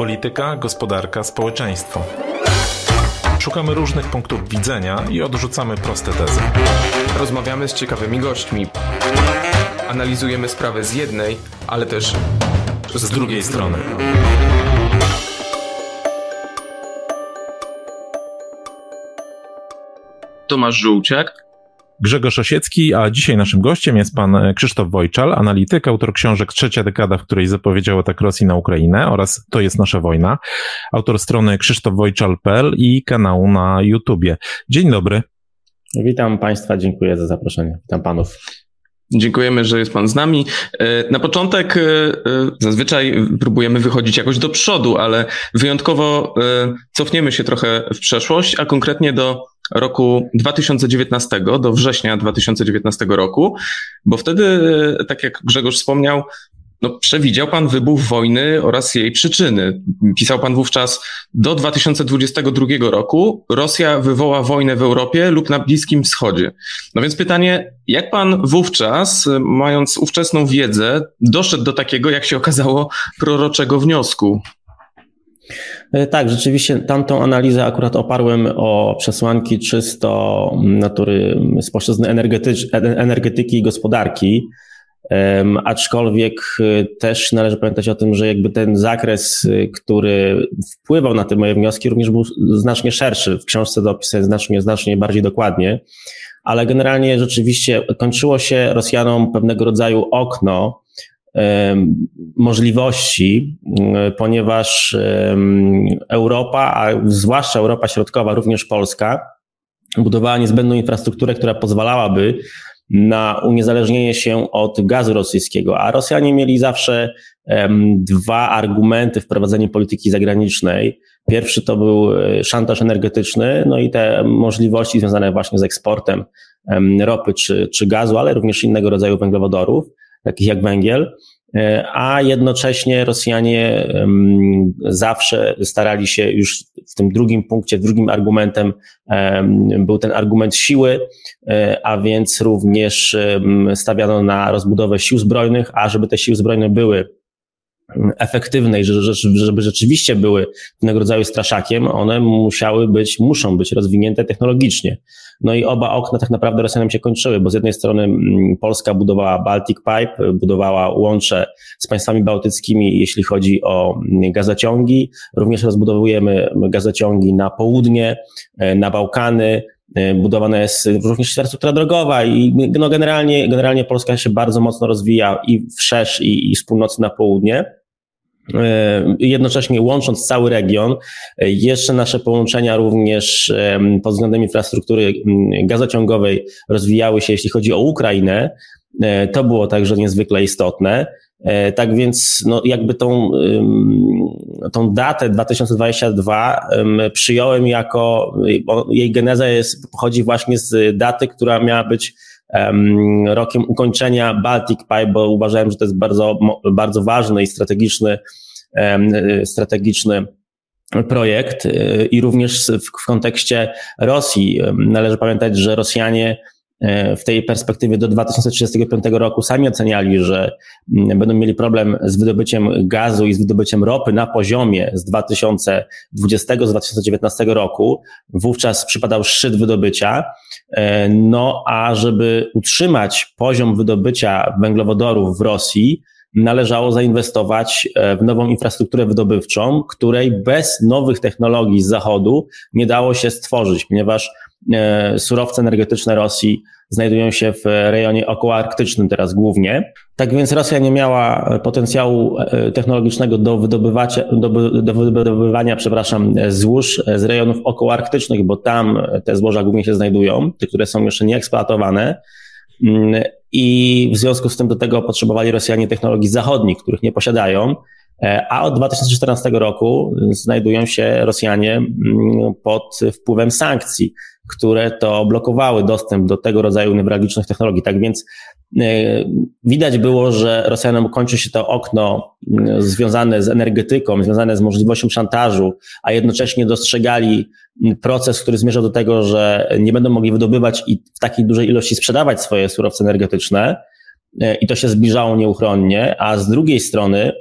Polityka, gospodarka, społeczeństwo. Szukamy różnych punktów widzenia i odrzucamy proste tezy. Rozmawiamy z ciekawymi gośćmi. Analizujemy sprawę z jednej, ale też z, z drugiej strony. Tomasz Żółciak Grzegorz Osiecki, a dzisiaj naszym gościem jest pan Krzysztof Wojczal, analityk, autor książek Trzecia dekada, w której zapowiedział atak Rosji na Ukrainę oraz To jest nasza wojna, autor strony krzysztofwojczal.pl i kanału na YouTubie. Dzień dobry. Witam Państwa, dziękuję za zaproszenie. Witam Panów. Dziękujemy, że jest Pan z nami. E, na początek e, e, zazwyczaj próbujemy wychodzić jakoś do przodu, ale wyjątkowo cofniemy się trochę w przeszłość, a konkretnie do roku 2019, do września 2019 roku, bo wtedy, tak jak Grzegorz wspomniał, no, przewidział pan wybuch wojny oraz jej przyczyny. Pisał pan wówczas, do 2022 roku Rosja wywoła wojnę w Europie lub na Bliskim Wschodzie. No więc pytanie, jak pan wówczas, mając ówczesną wiedzę, doszedł do takiego, jak się okazało, proroczego wniosku? E, tak, rzeczywiście tamtą analizę akurat oparłem o przesłanki czysto natury z energetyki i gospodarki. Aczkolwiek e, też należy pamiętać o tym, że jakby ten zakres, e, który wpływał na te moje wnioski, również był znacznie szerszy. W książce to opisałem znacznie, znacznie bardziej dokładnie, ale generalnie rzeczywiście kończyło się Rosjanom pewnego rodzaju okno możliwości, ponieważ Europa, a zwłaszcza Europa Środkowa, również Polska, budowała niezbędną infrastrukturę, która pozwalałaby na uniezależnienie się od gazu rosyjskiego, a Rosjanie mieli zawsze dwa argumenty w prowadzeniu polityki zagranicznej. Pierwszy to był e, szantaż energetyczny, no i te możliwości związane właśnie z eksportem ropy czy, czy gazu, ale również innego rodzaju węglowodorów takich jak węgiel, e, a jednocześnie Rosjanie zawsze starali się już w tym drugim punkcie, drugim argumentem był ten argument siły, e, a więc również stawiano na rozbudowę sił zbrojnych, a żeby te siły zbrojne były efektywne i żeby rzeczywiście były pewnego rodzaju straszakiem, one musiały być, muszą być rozwinięte technologicznie. No i oba okna tak naprawdę Rosjanom się kończyły, bo z jednej strony mm, Polska budowała Baltic Pipe, budowała łącze z państwami bałtyckimi, jeśli chodzi o mm, gazociągi. Również rozbudowujemy gazociągi na południe, e, na Bałkany, e, budowana jest również infrastruktura drogowa i no generalnie, generalnie Polska się bardzo mocno rozwija i wszerz i, i z północy na południe. E, jednocześnie łącząc cały region. E, jeszcze nasze połączenia również pod względem infrastruktury gazociągowej rozwijały się, jeśli chodzi o Ukrainę. E, to było także niezwykle istotne. Tak więc no, jakby tą, tą datę 2022 przyjąłem jako, jej geneza jest, pochodzi właśnie z daty, która miała być rokiem ukończenia Baltic Pipe, bo uważałem, że to jest bardzo, bardzo ważny i strategiczny, strategiczny projekt y, i również w, kontekście Rosji. Należy pamiętać, że Rosjanie w tej perspektywie do 2035 roku sami oceniali, że mm, będą mieli problem z wydobyciem gazu i z wydobyciem ropy na poziomie z 2020 z 2019 roku. Wówczas przypadał szczyt wydobycia. E, no a żeby utrzymać poziom wydobycia węglowodorów w Rosji, należało zainwestować e, w nową infrastrukturę wydobywczą, której bez nowych technologii z zachodu nie dało się stworzyć, ponieważ E, surowce energetyczne Rosji znajdują się w rejonie okołoarktycznym teraz głównie. Tak więc Rosja nie miała potencjału e, technologicznego do, wydobywania, do, do wydobywania przepraszam, złóż z rejonów okołoarktycznych, bo tam te złoża głównie się znajdują, te, które są jeszcze nieeksploatowane. Mm, I w związku z tym do tego potrzebowali Rosjanie technologii zachodnich, których nie posiadają. E, a od 2014 roku znajdują się Rosjanie mm, pod wpływem sankcji które to blokowały dostęp do tego rodzaju newralgicznych technologii. Tak więc e, widać było, że Rosjanom kończy się to okno związane z energetyką, związane z możliwością szantażu, a jednocześnie dostrzegali proces, który zmierzał do tego, że nie będą mogli wydobywać i w takiej dużej ilości sprzedawać swoje surowce energetyczne. E, I to się zbliżało nieuchronnie, a z drugiej strony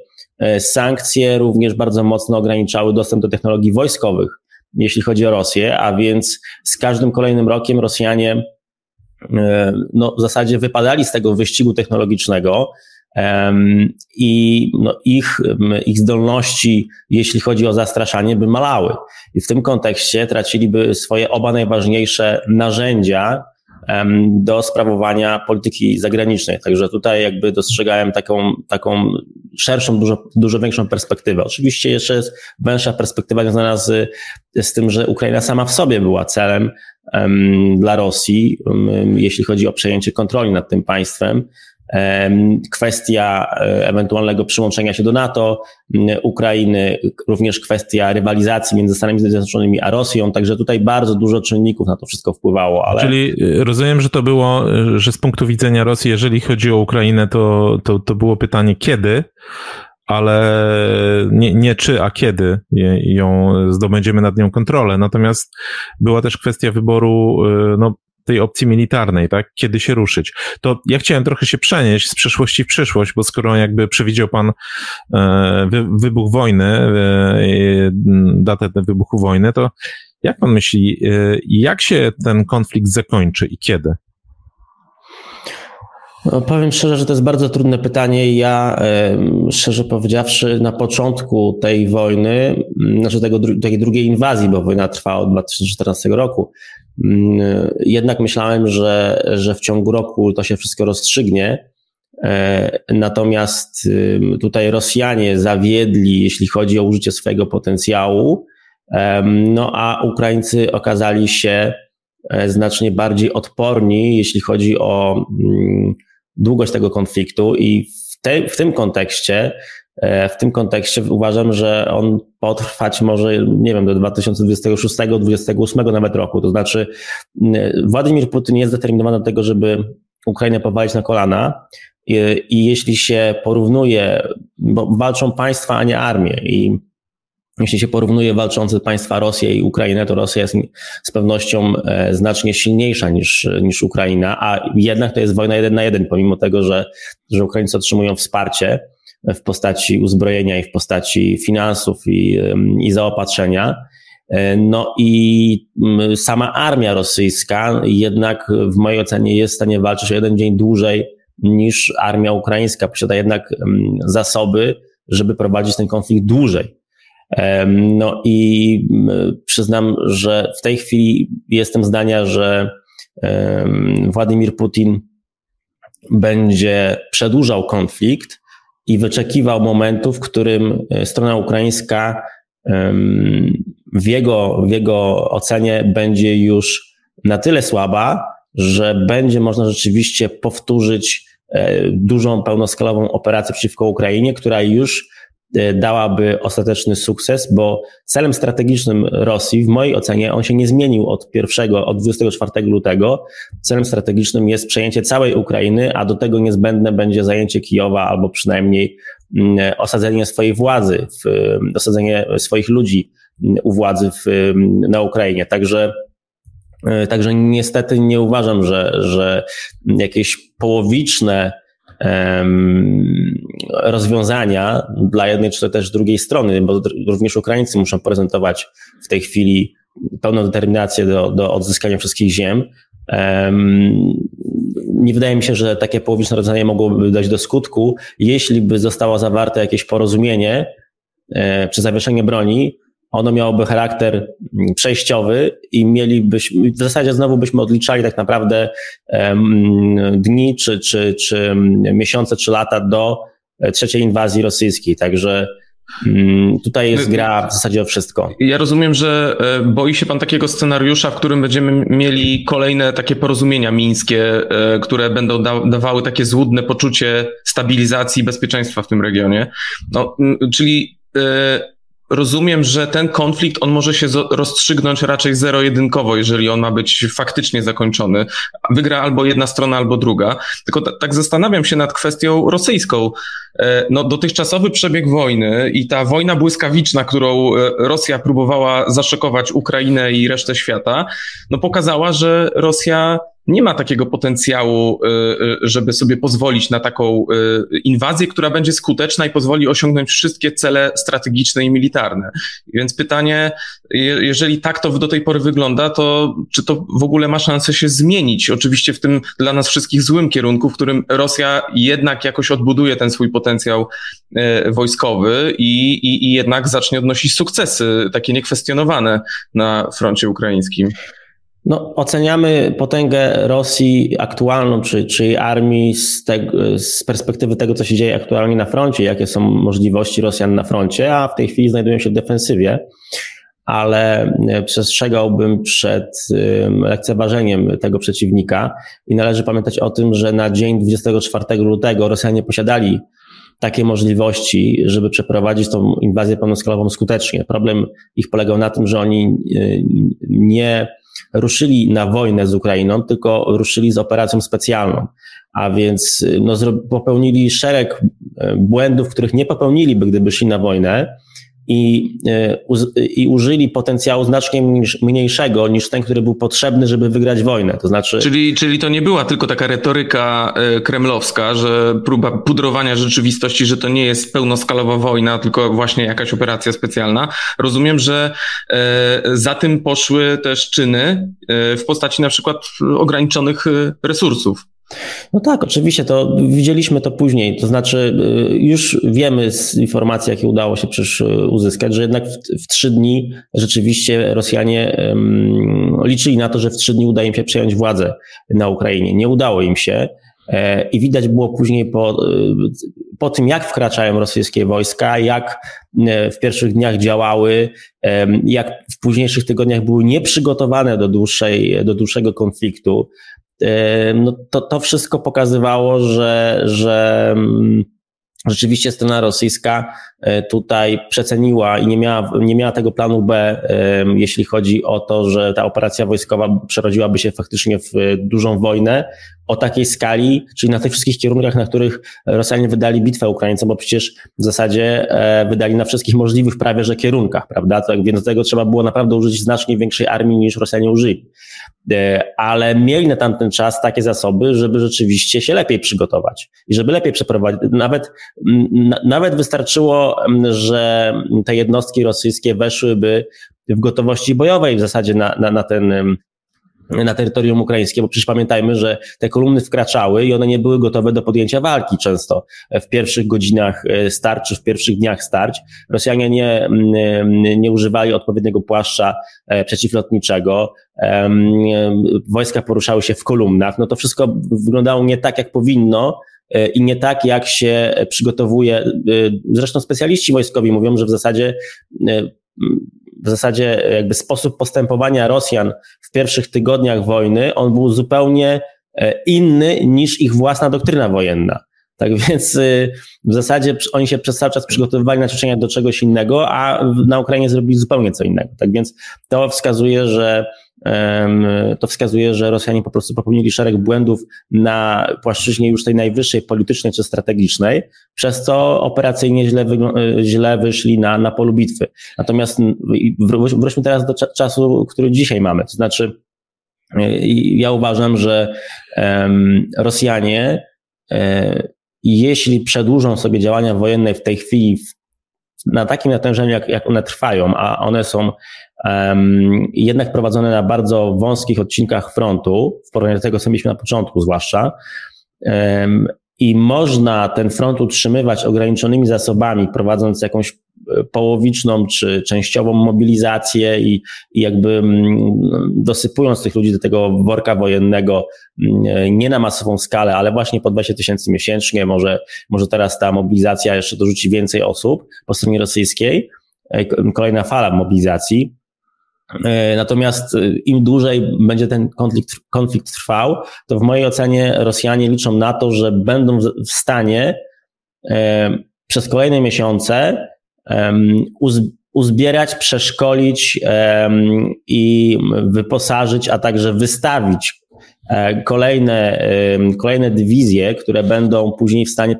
sankcje również bardzo mocno ograniczały dostęp do technologii wojskowych, jeśli chodzi o Rosję, a więc z każdym kolejnym rokiem Rosjanie no, w zasadzie wypadali z tego wyścigu technologicznego i no, ich, ich zdolności, jeśli chodzi o zastraszanie, by malały. I w tym kontekście traciliby swoje oba najważniejsze narzędzia do sprawowania polityki zagranicznej. Także tutaj jakby dostrzegałem taką, taką szerszą, dużo, dużo większą perspektywę. Oczywiście jeszcze jest węższa perspektywa związana z, z tym, że Ukraina sama w sobie była celem um, dla Rosji, um, jeśli chodzi o przejęcie kontroli nad tym państwem kwestia e, ewentualnego przyłączenia się do NATO, Ukrainy, również kwestia rywalizacji między Stanami Zjednoczonymi a Rosją, także tutaj bardzo dużo czynników na to wszystko wpływało. Ale... Czyli e, rozumiem, że to było, e, że z punktu widzenia Rosji, jeżeli chodzi o Ukrainę, to, to, to było pytanie kiedy, ale nie, nie czy, a kiedy ją zdobędziemy nad nią kontrolę. Natomiast była też kwestia wyboru no, tej opcji militarnej, tak? Kiedy się ruszyć. To ja chciałem trochę się przenieść z przeszłości w przyszłość, bo skoro jakby przewidział pan e, wybuch wojny, e, datę wybuchu wojny, to jak pan myśli, e, jak się ten konflikt zakończy i kiedy? No, powiem szczerze, że to jest bardzo trudne pytanie. Ja, szczerze powiedziawszy, na początku tej wojny, znaczy tego, tej drugiej inwazji, bo wojna trwa od 2014 roku, jednak myślałem, że, że w ciągu roku to się wszystko rozstrzygnie. E, natomiast tutaj Rosjanie zawiedli, jeśli chodzi o użycie swojego potencjału, no a Ukraińcy okazali się e, znacznie bardziej odporni, jeśli chodzi o mm, długość tego konfliktu i w, te, w tym kontekście E, w tym kontekście uważam, że on potrwać może, nie wiem, do 2026-2028 nawet roku. To znaczy, Władimir Putin jest zdeterminowany do tego, żeby Ukrainę powalić na kolana. I, I, jeśli się porównuje, bo walczą państwa, a nie armie, i jeśli się porównuje walczące państwa Rosję i Ukrainę, to Rosja jest z pewnością e, znacznie silniejsza niż, niż Ukraina, a jednak to jest wojna jeden na jeden, pomimo tego, że, że Ukraińcy otrzymują wsparcie w postaci uzbrojenia i w postaci finansów i, i zaopatrzenia. E, no i sama armia rosyjska jednak w mojej ocenie jest w stanie walczyć o jeden dzień dłużej niż armia ukraińska. Posiada jednak zasoby, żeby prowadzić ten konflikt dłużej. No i przyznam, że w tej chwili jestem zdania, że Władimir Putin będzie przedłużał konflikt, i wyczekiwał momentu, w którym e, strona ukraińska w jego, w jego ocenie będzie już na tyle słaba, że będzie można rzeczywiście powtórzyć e, dużą, pełnoskalową operację przeciwko Ukrainie, która już dałaby ostateczny sukces, bo celem strategicznym Rosji, w mojej ocenie, on się nie zmienił od pierwszego, od 24 lutego. Celem strategicznym jest przejęcie całej Ukrainy, a do tego niezbędne będzie zajęcie Kijowa albo przynajmniej mm, osadzenie swojej władzy, w, osadzenie swoich ludzi mm, u władzy w, na Ukrainie. Także e, Także niestety nie uważam, że, że jakieś połowiczne rozwiązania dla jednej czy też drugiej strony, bo również Ukraińcy muszą prezentować w tej chwili pełną determinację do, do odzyskania wszystkich ziem. Nie wydaje mi się, że takie połowiczne rozwiązanie mogłoby dać do skutku, jeśli by zostało zawarte jakieś porozumienie e, czy zawieszenie broni, ono miałoby charakter mm, przejściowy i mielibyśmy, w zasadzie znowu byśmy odliczali tak naprawdę um, dni, czy, czy, czy miesiące, czy lata do e, trzeciej inwazji rosyjskiej. Także um, tutaj jest gra w zasadzie o wszystko. Ja rozumiem, że e, boi się pan takiego scenariusza, w którym będziemy mieli kolejne takie porozumienia mińskie, e, które będą da dawały takie złudne poczucie stabilizacji i bezpieczeństwa w tym regionie. No, czyli rozumiem, że ten konflikt on może się rozstrzygnąć raczej zero-jedynkowo, jeżeli on ma być faktycznie zakończony. Wygra albo jedna strona, albo druga. Tylko tak zastanawiam się nad kwestią rosyjską. E, no, dotychczasowy przebieg wojny i ta wojna błyskawiczna, którą e, Rosja próbowała zaszokować Ukrainę i resztę świata, no pokazała, że Rosja nie ma takiego potencjału, żeby sobie pozwolić na taką inwazję, która będzie skuteczna i pozwoli osiągnąć wszystkie cele strategiczne i militarne. Więc pytanie, jeżeli tak to do tej pory wygląda, to czy to w ogóle ma szansę się zmienić? Oczywiście w tym dla nas wszystkich złym kierunku, w którym Rosja jednak jakoś odbuduje ten swój potencjał wojskowy i, i, i jednak zacznie odnosić sukcesy, takie niekwestionowane na froncie ukraińskim. No, oceniamy potęgę Rosji aktualną, czy, czy jej armii z, te, z perspektywy tego, co się dzieje aktualnie na froncie, jakie są możliwości Rosjan na froncie, a w tej chwili znajdują się w defensywie. Ale e, przestrzegałbym przed lekceważeniem tego przeciwnika i należy pamiętać o tym, że na dzień 24 lutego Rosjanie posiadali takie możliwości, żeby przeprowadzić tą inwazję pełnoskalową skutecznie. Problem ich polegał na tym, że oni e, nie ruszyli na wojnę z Ukrainą, tylko ruszyli z operacją specjalną. A więc no, popełnili szereg e, błędów, których nie popełniliby, gdyby szli na wojnę i, e, i użyli potencjału znacznie mniejszego niż ten, który był potrzebny, żeby wygrać wojnę. To znaczy... Czyli, czyli to nie była tylko taka retoryka e, kremlowska, że próba pudrowania rzeczywistości, że to nie jest pełnoskalowa wojna, tylko właśnie jakaś operacja specjalna. Rozumiem, że e, za tym poszły też czyny w postaci na przykład ograniczonych resursów. No tak, oczywiście, to widzieliśmy to później. To znaczy, y, już wiemy z informacji, jakie udało się przecież y, uzyskać, że jednak w, w trzy dni rzeczywiście Rosjanie um, liczyli na to, że w trzy dni uda im się przejąć władzę na Ukrainie. Nie udało im się. E, I widać było później po, y, po tym, jak wkraczają rosyjskie wojska, jak e, w pierwszych dniach działały, jak w późniejszych tygodniach były nieprzygotowane do, dłuższej, do dłuższego konfliktu no to, to wszystko pokazywało, że, że mm, rzeczywiście strona rosyjska e, tutaj przeceniła i nie miała, nie miała tego planu B, jeśli chodzi o to, że ta operacja wojskowa przerodziłaby się faktycznie w dużą wojnę o takiej skali, czyli na tych wszystkich kierunkach, na których Rosjanie wydali bitwę Ukraińcom, bo przecież w zasadzie e, wydali na wszystkich możliwych prawie że kierunkach, prawda? Tak, więc do tego trzeba było naprawdę użyć znacznie większej armii niż Rosjanie użyli. E, ale mieli na tamten czas takie zasoby, żeby rzeczywiście się lepiej przygotować i żeby lepiej przeprowadzić. Nawet, nawet wystarczyło, że te jednostki rosyjskie weszłyby w gotowości bojowej w zasadzie na, na, na ten na terytorium ukraińskie, bo przecież pamiętajmy, że te kolumny wkraczały i one nie były gotowe do podjęcia walki często w pierwszych godzinach e, starć czy w pierwszych dniach starć. Rosjanie nie, mm, nie używali odpowiedniego płaszcza e, przeciwlotniczego, wojska poruszały się w kolumnach, no to wszystko wyglądało nie tak, jak powinno, e, i nie tak, jak się przygotowuje. Zresztą specjaliści wojskowi mówią, że w zasadzie w zasadzie jakby sposób postępowania Rosjan w pierwszych tygodniach wojny, on był zupełnie e, inny niż ich własna doktryna wojenna. Tak więc y, w zasadzie oni się przez cały czas przygotowywali na ćwiczenia do czegoś innego, a na Ukrainie zrobili zupełnie co innego. Tak więc to wskazuje, że to wskazuje, że Rosjanie po prostu popełnili szereg błędów na płaszczyźnie już tej najwyższej politycznej czy strategicznej, przez co operacyjnie źle, źle wyszli na, na polu bitwy. Natomiast wróćmy teraz do czasu, który dzisiaj mamy. To znaczy, y, ja uważam, że Rosjanie, e, jeśli przedłużą sobie działania wojenne w tej chwili na takim natężeniu, jak, jak one trwają, a one są jednak prowadzone na bardzo wąskich odcinkach frontu, w porównaniu do tego, co mieliśmy na początku zwłaszcza, i można ten front utrzymywać ograniczonymi zasobami, prowadząc jakąś e, połowiczną czy częściową mobilizację i, i jakby mm, dosypując tych ludzi do tego worka wojennego mm, nie na masową skalę, ale właśnie po 20 tysięcy miesięcznie, może, może teraz ta mobilizacja jeszcze dorzuci więcej osób po stronie rosyjskiej, e, kolejna fala mobilizacji, E, natomiast e, im dłużej będzie ten konflikt, konflikt trwał, to w mojej ocenie Rosjanie liczą na to, że będą w stanie e, przez kolejne miesiące uzbierać, przeszkolić i wyposażyć, a także wystawić kolejne, kolejne dywizje, które będą później w stanie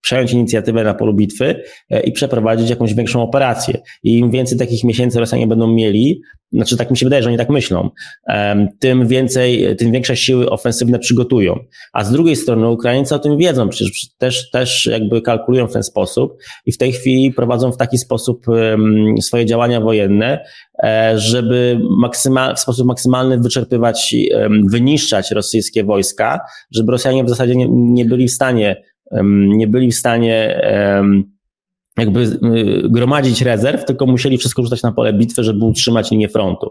przejąć inicjatywę na polu bitwy e, i przeprowadzić jakąś większą operację. I im więcej takich miesięcy Rosjanie będą mieli, znaczy tak mi się wydaje, że oni tak myślą, tym więcej, tym większe siły ofensywne przygotują. A z drugiej strony Ukraińcy o tym wiedzą, przecież też, też jakby kalkulują w ten sposób i w tej chwili prowadzą w taki sposób swoje działania wojenne, e, żeby maksymal, w sposób maksymalny wyczerpywać, wyniszczać rosyjskie wojska, żeby Rosjanie w zasadzie nie, nie byli w stanie, nie byli w stanie jakby y, gromadzić rezerw, tylko musieli wszystko rzucać na pole bitwy, żeby utrzymać linię frontu.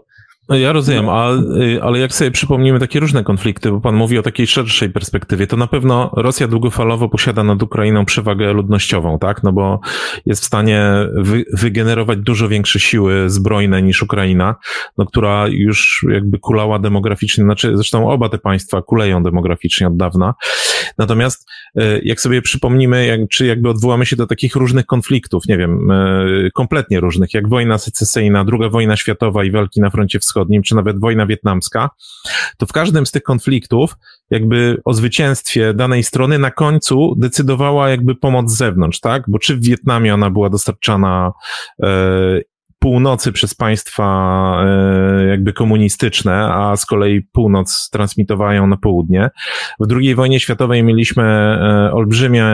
No ja rozumiem, a, y, ale jak sobie przypomnimy takie różne konflikty, bo pan mówi o takiej szerszej perspektywie, to na pewno Rosja długofalowo posiada nad Ukrainą przewagę ludnościową, tak? No bo jest w stanie wy, wygenerować dużo większe siły zbrojne niż Ukraina, no która już jakby kulała demograficznie, znaczy zresztą oba te państwa kuleją demograficznie od dawna. Natomiast y, jak sobie przypomnimy, jak, czy jakby odwołamy się do takich różnych konfliktów, nie wiem, y, kompletnie różnych, jak wojna secesyjna, druga wojna światowa i walki na froncie wschodnim, Wschodnim, czy nawet wojna wietnamska, to w każdym z tych konfliktów jakby o zwycięstwie danej strony na końcu decydowała jakby pomoc z zewnątrz, tak? Bo czy w Wietnamie ona była dostarczana e, północy przez państwa e, jakby komunistyczne, a z kolei północ transmitowają na południe. W II wojnie światowej mieliśmy e, olbrzymie,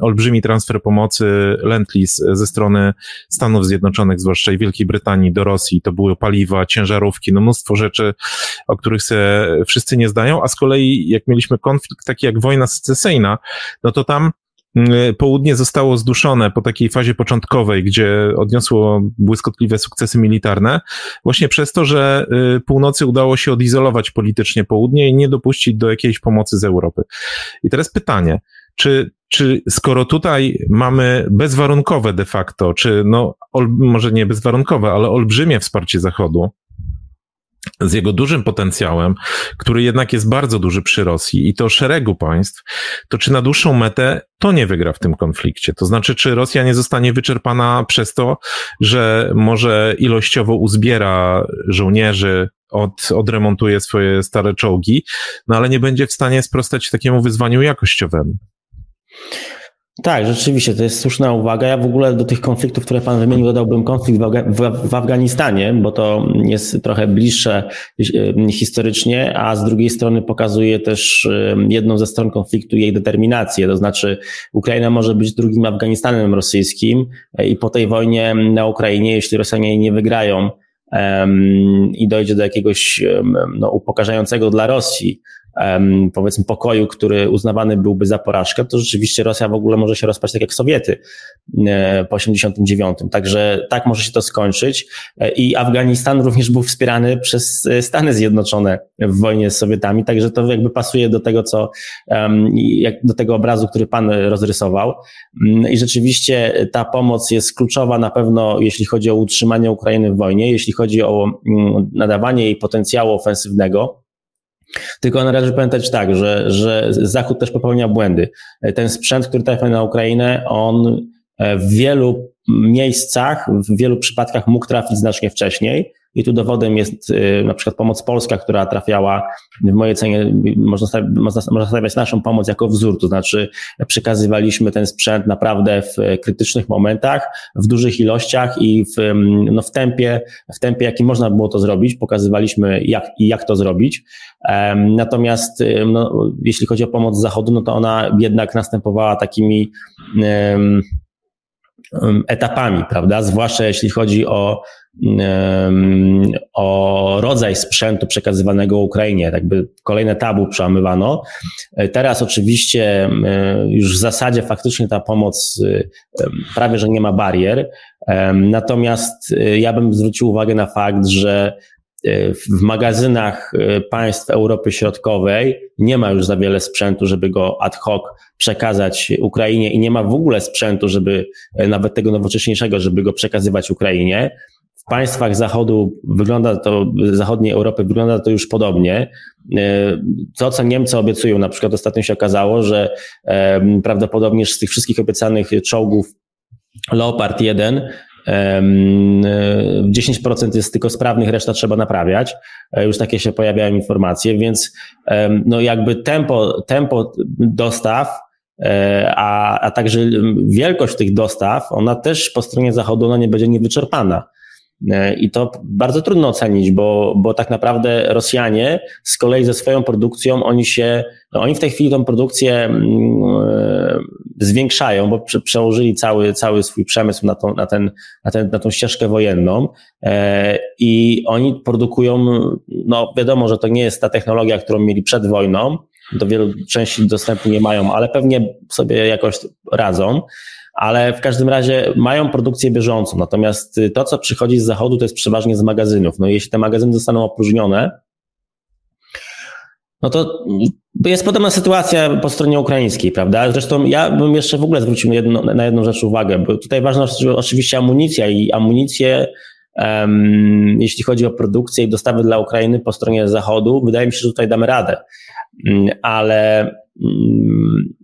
olbrzymi transfer pomocy Lend-Lease ze strony Stanów Zjednoczonych, zwłaszcza i Wielkiej Brytanii do Rosji. To były paliwa, ciężarówki, no mnóstwo rzeczy, o których się wszyscy nie zdają, a z kolei jak mieliśmy konflikt taki jak wojna secesyjna, no to tam południe zostało zduszone po takiej fazie początkowej, gdzie odniosło błyskotliwe sukcesy militarne, właśnie przez to, że y, północy udało się odizolować politycznie południe i nie dopuścić do jakiejś pomocy z Europy. I teraz pytanie, czy, czy skoro tutaj mamy bezwarunkowe de facto, czy no, ol, może nie bezwarunkowe, ale olbrzymie wsparcie Zachodu, z jego dużym potencjałem, który jednak jest bardzo duży przy Rosji i to szeregu państw, to czy na dłuższą metę to nie wygra w tym konflikcie? To znaczy, czy Rosja nie zostanie wyczerpana przez to, że może ilościowo uzbiera żołnierzy, od, odremontuje swoje stare czołgi, no ale nie będzie w stanie sprostać takiemu wyzwaniu jakościowemu? Tak, rzeczywiście, to jest słuszna uwaga. Ja w ogóle do tych konfliktów, które Pan wymienił, dodałbym konflikt w, Afganistanie, bo to jest trochę bliższe e, historycznie, a z drugiej strony pokazuje też e, jedną ze stron konfliktu jej determinację. To znaczy, Ukraina może być drugim Afganistanem rosyjskim e, i po tej wojnie na Ukrainie, jeśli Rosjanie nie wygrają, i dojdzie do jakiegoś no, upokarzającego dla Rosji powiedzmy pokoju, który uznawany byłby za porażkę, to rzeczywiście Rosja w ogóle może się rozpaść tak jak Sowiety e, po 89. Także tak może się to skończyć e, i Afganistan również był wspierany przez e, Stany Zjednoczone w wojnie z Sowietami, także to jakby pasuje do tego, co do tego obrazu, który pan rozrysował. Mm, I rzeczywiście ta pomoc jest kluczowa na pewno, jeśli chodzi o utrzymanie Ukrainy w wojnie, jeśli chodzi o mm, nadawanie jej potencjału ofensywnego. Tylko należy pamiętać tak, że, że Zachód też popełnia błędy. Ten sprzęt, który trafia na Ukrainę, on e, w wielu miejscach, w wielu przypadkach mógł trafić znacznie wcześniej. I tu dowodem jest y, na przykład pomoc polska, która trafiała, w mojej cenie można, można stawiać naszą pomoc jako wzór, to znaczy przekazywaliśmy ten sprzęt naprawdę w krytycznych momentach, w dużych ilościach i w, no, w tempie, w tempie, jaki można było to zrobić, pokazywaliśmy jak, jak to zrobić. Natomiast no, jeśli chodzi o pomoc z zachodu, no to ona jednak następowała takimi um, etapami, prawda? Zwłaszcza jeśli chodzi o o rodzaj sprzętu przekazywanego Ukrainie. Jakby kolejne tabu przełamywano. Teraz oczywiście już w zasadzie faktycznie ta pomoc prawie, że nie ma barier. Natomiast y, ja bym zwrócił uwagę na fakt, że y, w magazynach y, państw Europy Środkowej nie ma już za wiele sprzętu, żeby go ad hoc przekazać Ukrainie i nie ma w ogóle sprzętu, żeby nawet tego nowocześniejszego, żeby go przekazywać Ukrainie w państwach zachodu wygląda to, zachodniej Europy wygląda to już podobnie. E, to, co Niemcy obiecują, na przykład ostatnio się okazało, że prawdopodobnie z tych wszystkich obiecanych czołgów Leopard 1 10% jest tylko sprawnych, reszta trzeba naprawiać. E, już takie się pojawiają informacje, więc no jakby tempo, tempo dostaw a, a także wielkość tych dostaw, ona też po stronie zachodu ona nie będzie niewyczerpana. E, I to bardzo trudno ocenić, bo, bo tak naprawdę Rosjanie z kolei ze swoją produkcją, oni się, no oni w tej chwili tą produkcję mm, e, zwiększają, bo prze, przełożyli cały, cały swój przemysł na tą, na, ten, na, ten, na tą ścieżkę wojenną. E, i oni produkują, no wiadomo, że to nie jest ta technologia, którą mieli przed wojną, do wielu części dostępu nie mają, ale pewnie sobie jakoś radzą ale w każdym razie mają produkcję bieżącą. Natomiast y, to, co przychodzi z zachodu, to jest przeważnie z magazynów. No jeśli te magazyny zostaną opróżnione, no to jest podobna sytuacja po stronie ukraińskiej, prawda? Zresztą ja bym jeszcze w ogóle zwrócił na, jedno, na jedną rzecz uwagę, bo tutaj ważna oczywiście amunicja i amunicję, um, jeśli chodzi o produkcję i dostawy dla Ukrainy po stronie zachodu, wydaje mi się, że tutaj damy radę. Um, ale um,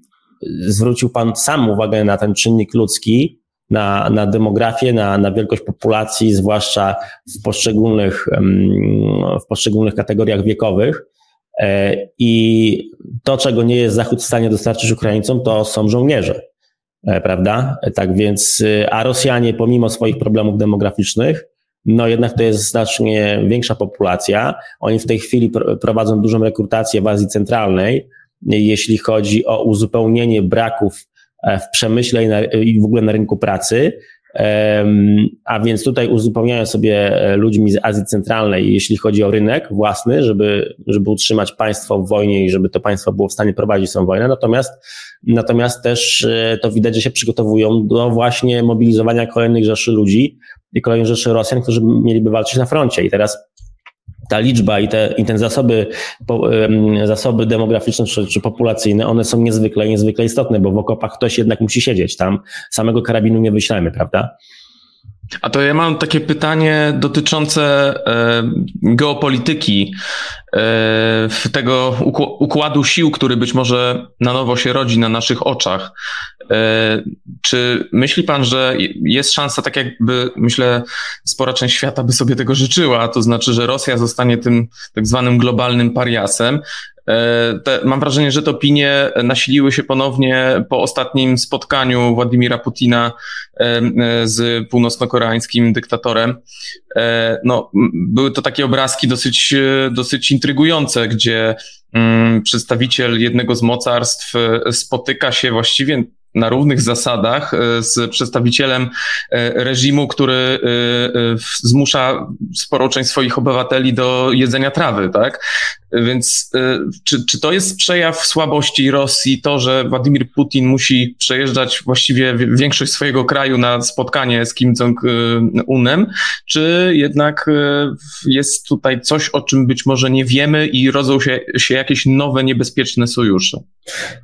zwrócił Pan sam uwagę na ten czynnik ludzki, na, na demografię, na, na wielkość populacji, zwłaszcza w poszczególnych, w poszczególnych kategoriach wiekowych. E, I to, czego nie jest Zachód w stanie dostarczyć Ukraińcom, to są żołnierze, e, prawda? Tak więc, y, a Rosjanie, pomimo swoich problemów demograficznych, no jednak to jest znacznie większa populacja. Oni w tej chwili prowadzą dużą rekrutację w Azji Centralnej, jeśli chodzi o uzupełnienie braków e, w przemyśle i w ogóle na rynku pracy. A więc tutaj uzupełniają sobie e, ludźmi z Azji Centralnej, jeśli chodzi o rynek własny, żeby, żeby utrzymać państwo w wojnie i żeby to państwo było w stanie prowadzić tą wojnę. Natomiast, natomiast też e, to widać, że się przygotowują do właśnie mobilizowania kolejnych rzeszy ludzi i kolejnych rzeszy Rosjan, którzy mieliby walczyć na froncie. I teraz ta liczba i te, i ten zasoby, zasoby demograficzne czy, czy populacyjne, one są niezwykle, niezwykle istotne, bo w okopach ktoś jednak musi siedzieć tam. Samego karabinu nie wyślemy, prawda? A to ja mam takie pytanie dotyczące e, geopolityki, e, tego układu sił, który być może na nowo się rodzi na naszych oczach. E, czy myśli pan, że jest szansa, tak jakby myślę, spora część świata by sobie tego życzyła, to znaczy, że Rosja zostanie tym tak zwanym globalnym pariasem, te, mam wrażenie, że te opinie nasiliły się ponownie po ostatnim spotkaniu Władimira Putina e, e, z północno-koreańskim dyktatorem. No, były to takie obrazki dosyć, dosyć intrygujące, gdzie mm, przedstawiciel jednego z mocarstw spotyka się właściwie na równych zasadach e, z przedstawicielem e, reżimu, który e, zmusza sporą część swoich obywateli do jedzenia trawy, tak? Więc czy, czy to jest przejaw słabości Rosji, to, że Władimir Putin musi przejeżdżać właściwie większość swojego kraju na spotkanie z Kim Jong-unem, czy jednak jest tutaj coś, o czym być może nie wiemy i rodzą się, się jakieś nowe, niebezpieczne sojusze?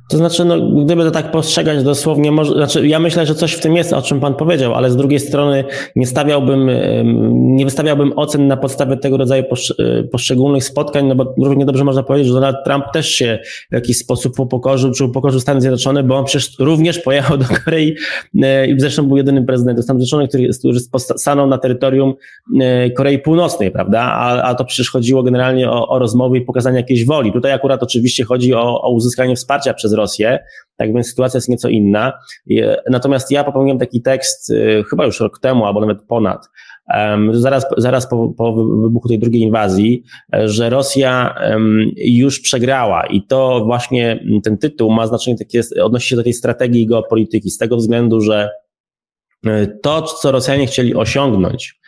To znaczy, no, gdyby to tak postrzegać dosłownie, może, znaczy ja myślę, że coś w tym jest, o czym Pan powiedział, ale z drugiej strony nie stawiałbym, nie wystawiałbym ocen na podstawie tego rodzaju poszczególnych spotkań, no bo równie dobrze można powiedzieć, że Donald Trump też się w jakiś sposób upokorzył, czy upokorzył Stany Zjednoczone, bo on przecież również pojechał do Korei e, i zresztą był jedynym prezydentem Stanów Zjednoczonych, który, który stanął na terytorium e, Korei Północnej, prawda? A, a to przecież chodziło generalnie o, o rozmowy i pokazanie jakiejś woli. Tutaj akurat oczywiście chodzi o, o uzyskanie wsparcia przez Rosję, tak więc sytuacja jest nieco inna. Natomiast ja popełniłem taki tekst chyba już rok temu, albo nawet ponad, zaraz, zaraz po, po wybuchu tej drugiej inwazji, że Rosja już przegrała. I to właśnie ten tytuł ma znaczenie takie, odnosi się do tej strategii geopolityki, z tego względu, że y, to, co Rosjanie chcieli osiągnąć,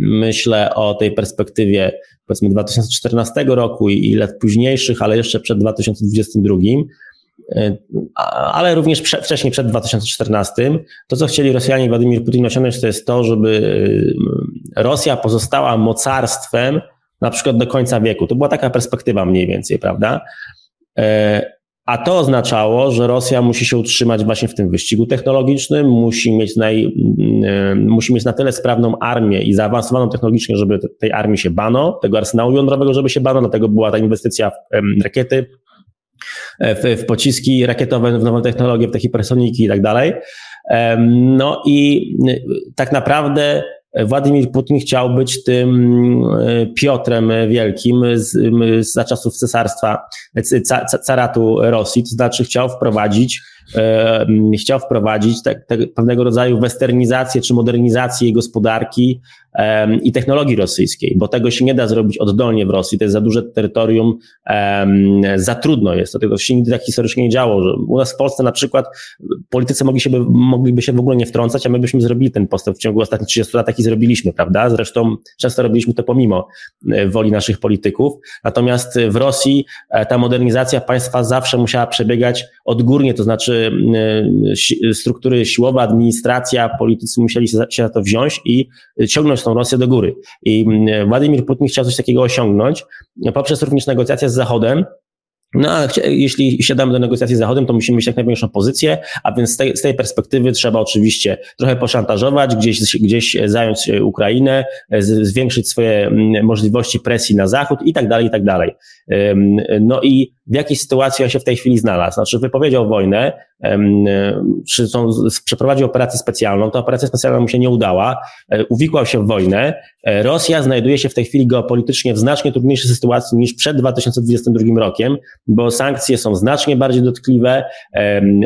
myślę o tej perspektywie powiedzmy 2014 roku i, lat późniejszych, ale jeszcze przed 2022, e, ale również wcześniej, przed 2014. To, co chcieli Rosjanie i Władimir Putin osiągnąć, to jest to, żeby e, Rosja pozostała mocarstwem na przykład do końca wieku. To była taka perspektywa mniej więcej, prawda? E, a to oznaczało, że Rosja musi się utrzymać właśnie w tym wyścigu technologicznym, musi mieć, naj, mm, musi mieć na tyle sprawną armię i zaawansowaną technologicznie, żeby tej armii się bano, tego arsenału jądrowego, żeby się bano, dlatego była ta inwestycja w rakiety, w, w pociski rakietowe, w nowe technologie, w te hipersoniki i tak dalej. No i tak naprawdę Władimir Putin chciał być tym Piotrem Wielkim z, za czasów cesarstwa, caratu Rosji, to znaczy chciał wprowadzić chciał wprowadzić te, te pewnego rodzaju westernizację czy modernizację gospodarki i technologii rosyjskiej, bo tego się nie da zrobić oddolnie w Rosji, to jest za duże terytorium, za trudno jest, to tego się nigdy tak historycznie nie działo, że u nas w Polsce na przykład politycy mogli się, mogliby się w ogóle nie wtrącać, a my byśmy zrobili ten postęp w ciągu ostatnich 30 lat, taki zrobiliśmy, prawda? Zresztą często robiliśmy to pomimo e, woli naszych polityków, natomiast w Rosji e, ta modernizacja państwa zawsze musiała przebiegać odgórnie, to znaczy e, struktury siłowe, administracja, politycy musieli się za to wziąć i ciągnąć tą Rosję do góry. I mm, Władimir Putin chciał coś takiego osiągnąć poprzez również negocjacje z Zachodem, no ale jeśli siadamy do negocjacji z Zachodem, to musimy mieć jak największą pozycję, a więc z tej, z tej perspektywy trzeba oczywiście trochę poszantażować, gdzieś, gdzieś zająć Ukrainę, zwiększyć swoje mm, możliwości presji na Zachód i tak dalej, i tak dalej. No i w jakiej sytuacji on się w tej chwili znalazł? Znaczy wypowiedział wojnę, czy są, przeprowadził operację specjalną, ta operacja specjalna mu się nie udała, e, uwikłał się w wojnę. E, Rosja znajduje się w tej chwili geopolitycznie w znacznie trudniejszej sytuacji niż przed 2022 rokiem, bo sankcje są znacznie bardziej dotkliwe.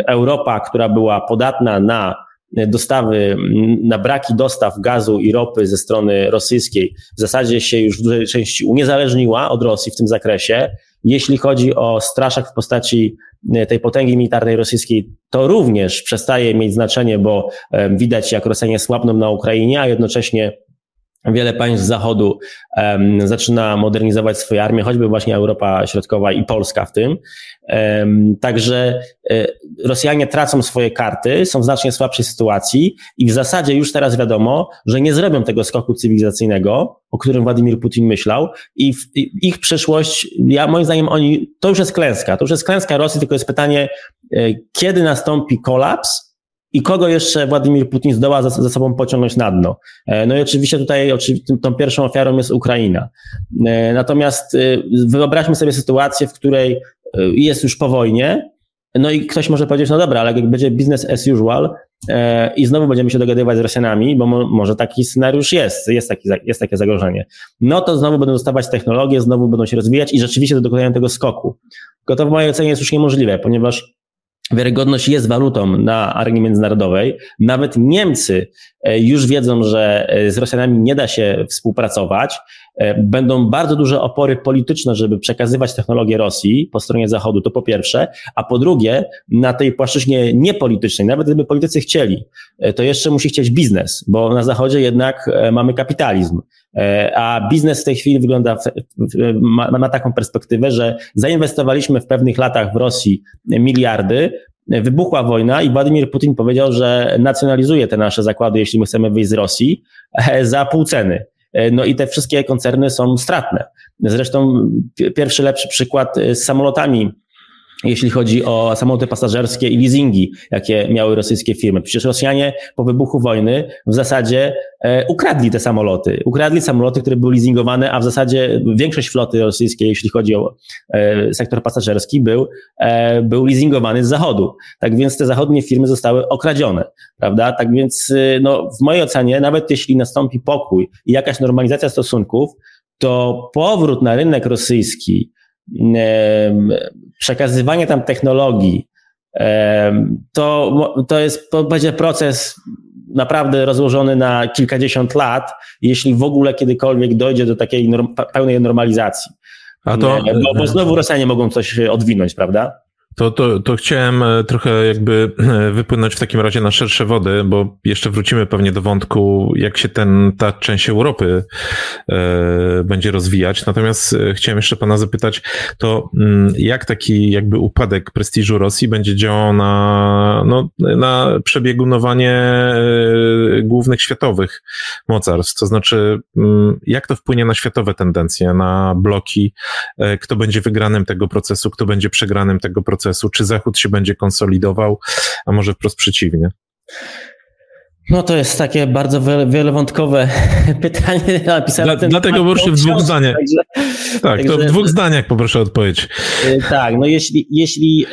Europa, która była podatna na dostawy, na braki dostaw gazu i ropy ze strony rosyjskiej w zasadzie się już w dużej części uniezależniła od Rosji w tym zakresie. Jeśli chodzi o straszak w postaci e, tej potęgi militarnej rosyjskiej, to również przestaje mieć znaczenie, bo widać, jak Rosjanie słabną na Ukrainie, a jednocześnie Wiele państw Zachodu um, zaczyna modernizować swoje armie, choćby właśnie Europa Środkowa i Polska w tym. Um, także um, Rosjanie tracą swoje karty, są w znacznie słabszej sytuacji i w zasadzie już teraz wiadomo, że nie zrobią tego skoku cywilizacyjnego, o którym Władimir Putin myślał i, w, i ich przyszłość, ja moim zdaniem oni, to już jest klęska, to już jest klęska Rosji, tylko jest pytanie, e, kiedy nastąpi kolaps, i kogo jeszcze Władimir Putin zdoła za, za sobą pociągnąć na dno. E, no i oczywiście tutaj oczywiście, tą pierwszą ofiarą jest Ukraina. E, natomiast e, wyobraźmy sobie sytuację, w której jest już po wojnie, no i ktoś może powiedzieć, no dobra, ale jak będzie business as usual i znowu będziemy się dogadywać z Rosjanami, bo mo, może taki scenariusz jest, jest, taki, jest takie zagrożenie, no to znowu będą dostawać technologie, znowu będą się rozwijać i rzeczywiście dokonają tego skoku. Tylko to w mojej ocenie jest już niemożliwe, ponieważ Wiarygodność jest walutą na arenie międzynarodowej. Nawet Niemcy e, już wiedzą, że e, z Rosjanami nie da się współpracować. E, będą bardzo duże opory polityczne, żeby przekazywać technologię Rosji po stronie Zachodu, to po pierwsze, a po drugie, na tej płaszczyźnie niepolitycznej, nawet gdyby politycy chcieli, to jeszcze musi chcieć biznes, bo na Zachodzie jednak mamy kapitalizm. A biznes w tej chwili wygląda, ma, ma taką perspektywę, że zainwestowaliśmy w pewnych latach w Rosji miliardy, wybuchła wojna i Władimir Putin powiedział, że nacjonalizuje te nasze zakłady, jeśli my chcemy wyjść z Rosji, za pół ceny. No i te wszystkie koncerny są stratne. Zresztą pierwszy lepszy przykład z samolotami jeśli chodzi o samoloty pasażerskie i leasingi, jakie miały rosyjskie firmy. Przecież Rosjanie po wybuchu wojny w zasadzie e, ukradli te samoloty. Ukradli samoloty, które były leasingowane, a w zasadzie większość floty rosyjskiej, jeśli chodzi o e, sektor pasażerski, był, e, był leasingowany z zachodu. Tak więc te zachodnie firmy zostały okradzione, prawda? Tak więc no, w mojej ocenie, nawet jeśli nastąpi pokój i jakaś normalizacja stosunków, to powrót na rynek rosyjski przekazywanie tam technologii, to, to jest, będzie proces naprawdę rozłożony na kilkadziesiąt lat, jeśli w ogóle kiedykolwiek dojdzie do takiej norm, pełnej normalizacji. A to, bo, bo znowu Rosjanie mogą coś odwinąć, prawda? To, to, to chciałem e, trochę jakby e, wypłynąć w takim razie na szersze wody, bo jeszcze wrócimy pewnie do wątku, jak się ten, ta część Europy e, będzie rozwijać. Natomiast e, chciałem jeszcze pana zapytać, to mm, jak taki jakby upadek prestiżu Rosji będzie działał na, no, na przebiegunowanie głównych światowych mocarstw? To znaczy, mm, jak to wpłynie na światowe tendencje, na bloki, kto będzie wygranym tego procesu, kto będzie przegranym tego procesu? Procesu? Czy Zachód się będzie konsolidował, a może wprost przeciwnie? No to jest takie bardzo wielowątkowe pytanie. Dla, dlatego poproszę w dwóch zdaniach. Także, tak, także, to w dwóch zdaniach poproszę odpowiedź. Y, tak, no jeśli, jeśli,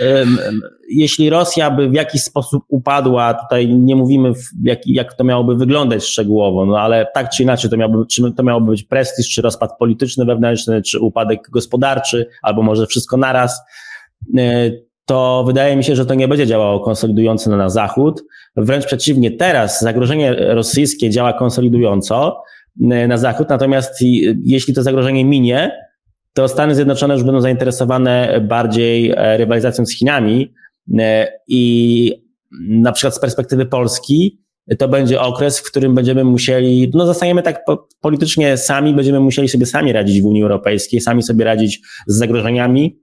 jeśli Rosja by w jakiś sposób upadła, tutaj nie mówimy jak, jak to miałoby wyglądać szczegółowo, no ale tak czy inaczej to miałoby, czy to miałoby być prestiż, czy rozpad polityczny wewnętrzny, czy upadek gospodarczy, albo może wszystko naraz, to wydaje mi się, że to nie będzie działało konsolidująco na zachód. Wręcz przeciwnie, teraz zagrożenie rosyjskie działa konsolidująco e, na zachód, natomiast jeśli to zagrożenie minie, to Stany Zjednoczone już będą zainteresowane bardziej e, rywalizacją z Chinami. E, i na przykład z perspektywy Polski to będzie okres, w którym będziemy musieli, no zostaniemy tak politycznie sami, będziemy musieli sobie sami radzić w Unii Europejskiej, sami sobie radzić z zagrożeniami,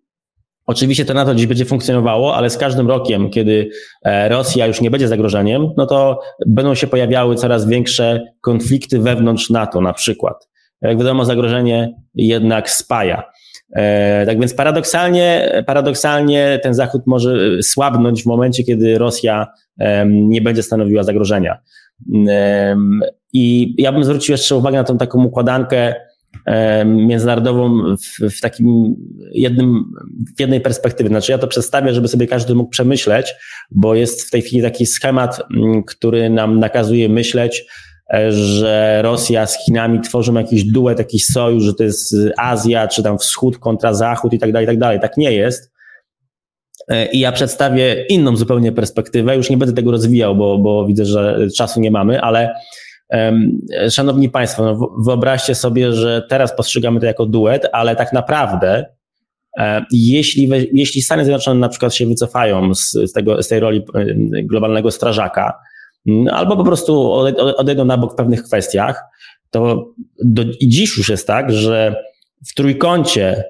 Oczywiście to na to dziś będzie funkcjonowało, ale z każdym rokiem, kiedy e, Rosja już nie będzie zagrożeniem, no to będą się pojawiały coraz większe konflikty wewnątrz NATO na przykład. Jak wiadomo, zagrożenie jednak spaja. E, tak więc paradoksalnie, paradoksalnie ten Zachód może słabnąć w momencie, kiedy Rosja nie będzie stanowiła zagrożenia. I ja bym zwrócił jeszcze uwagę na tą taką układankę międzynarodową w, w, takim jednym, w jednej perspektywie. Znaczy ja to przedstawię, żeby sobie każdy mógł przemyśleć, bo jest w tej chwili taki schemat, mm, który nam nakazuje myśleć, e, że Rosja z Chinami tworzą jakiś duet, jakiś sojusz, że to jest Azja, czy tam wschód kontra zachód i tak dalej, i tak dalej. Tak nie jest. E, I ja przedstawię inną zupełnie perspektywę. Już nie będę tego rozwijał, bo, bo widzę, że czasu nie mamy, ale Szanowni Państwo, no wyobraźcie sobie, że teraz postrzegamy to jako duet, ale tak naprawdę jeśli, jeśli Stany Zjednoczone na przykład się wycofają z, z, tego, z tej roli globalnego strażaka, albo po prostu odejdą na bok w pewnych kwestiach, to do, dziś już jest tak, że w trójkącie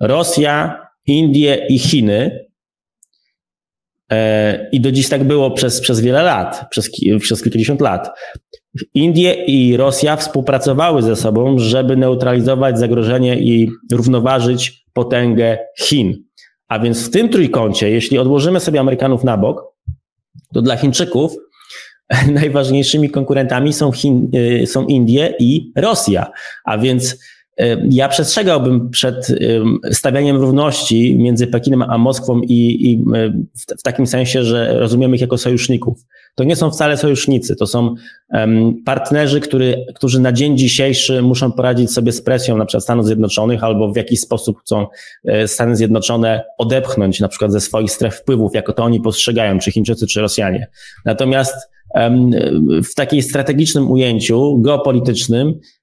Rosja, Indie i Chiny e, i do dziś tak było przez, przez wiele lat, przez, przez kilkadziesiąt lat. Indie i Rosja współpracowały ze sobą, żeby neutralizować zagrożenie i równoważyć potęgę Chin. A więc w tym trójkącie, jeśli odłożymy sobie Amerykanów na bok, to dla Chińczyków najważniejszymi konkurentami są, Chin, y, są Indie i Rosja. A więc ja przestrzegałbym przed stawianiem równości między Pekinem a Moskwą i, i w, w, takim sensie, że rozumiemy ich jako sojuszników. To nie są wcale sojusznicy, to są partnerzy, który, którzy na dzień dzisiejszy muszą poradzić sobie z presją na przykład Stanów Zjednoczonych albo w jakiś sposób chcą e, Stany Zjednoczone odepchnąć na przykład ze swoich stref wpływów, jako to oni postrzegają, czy Chińczycy, czy Rosjanie. Natomiast w takiej strategicznym ujęciu geopolitycznym E,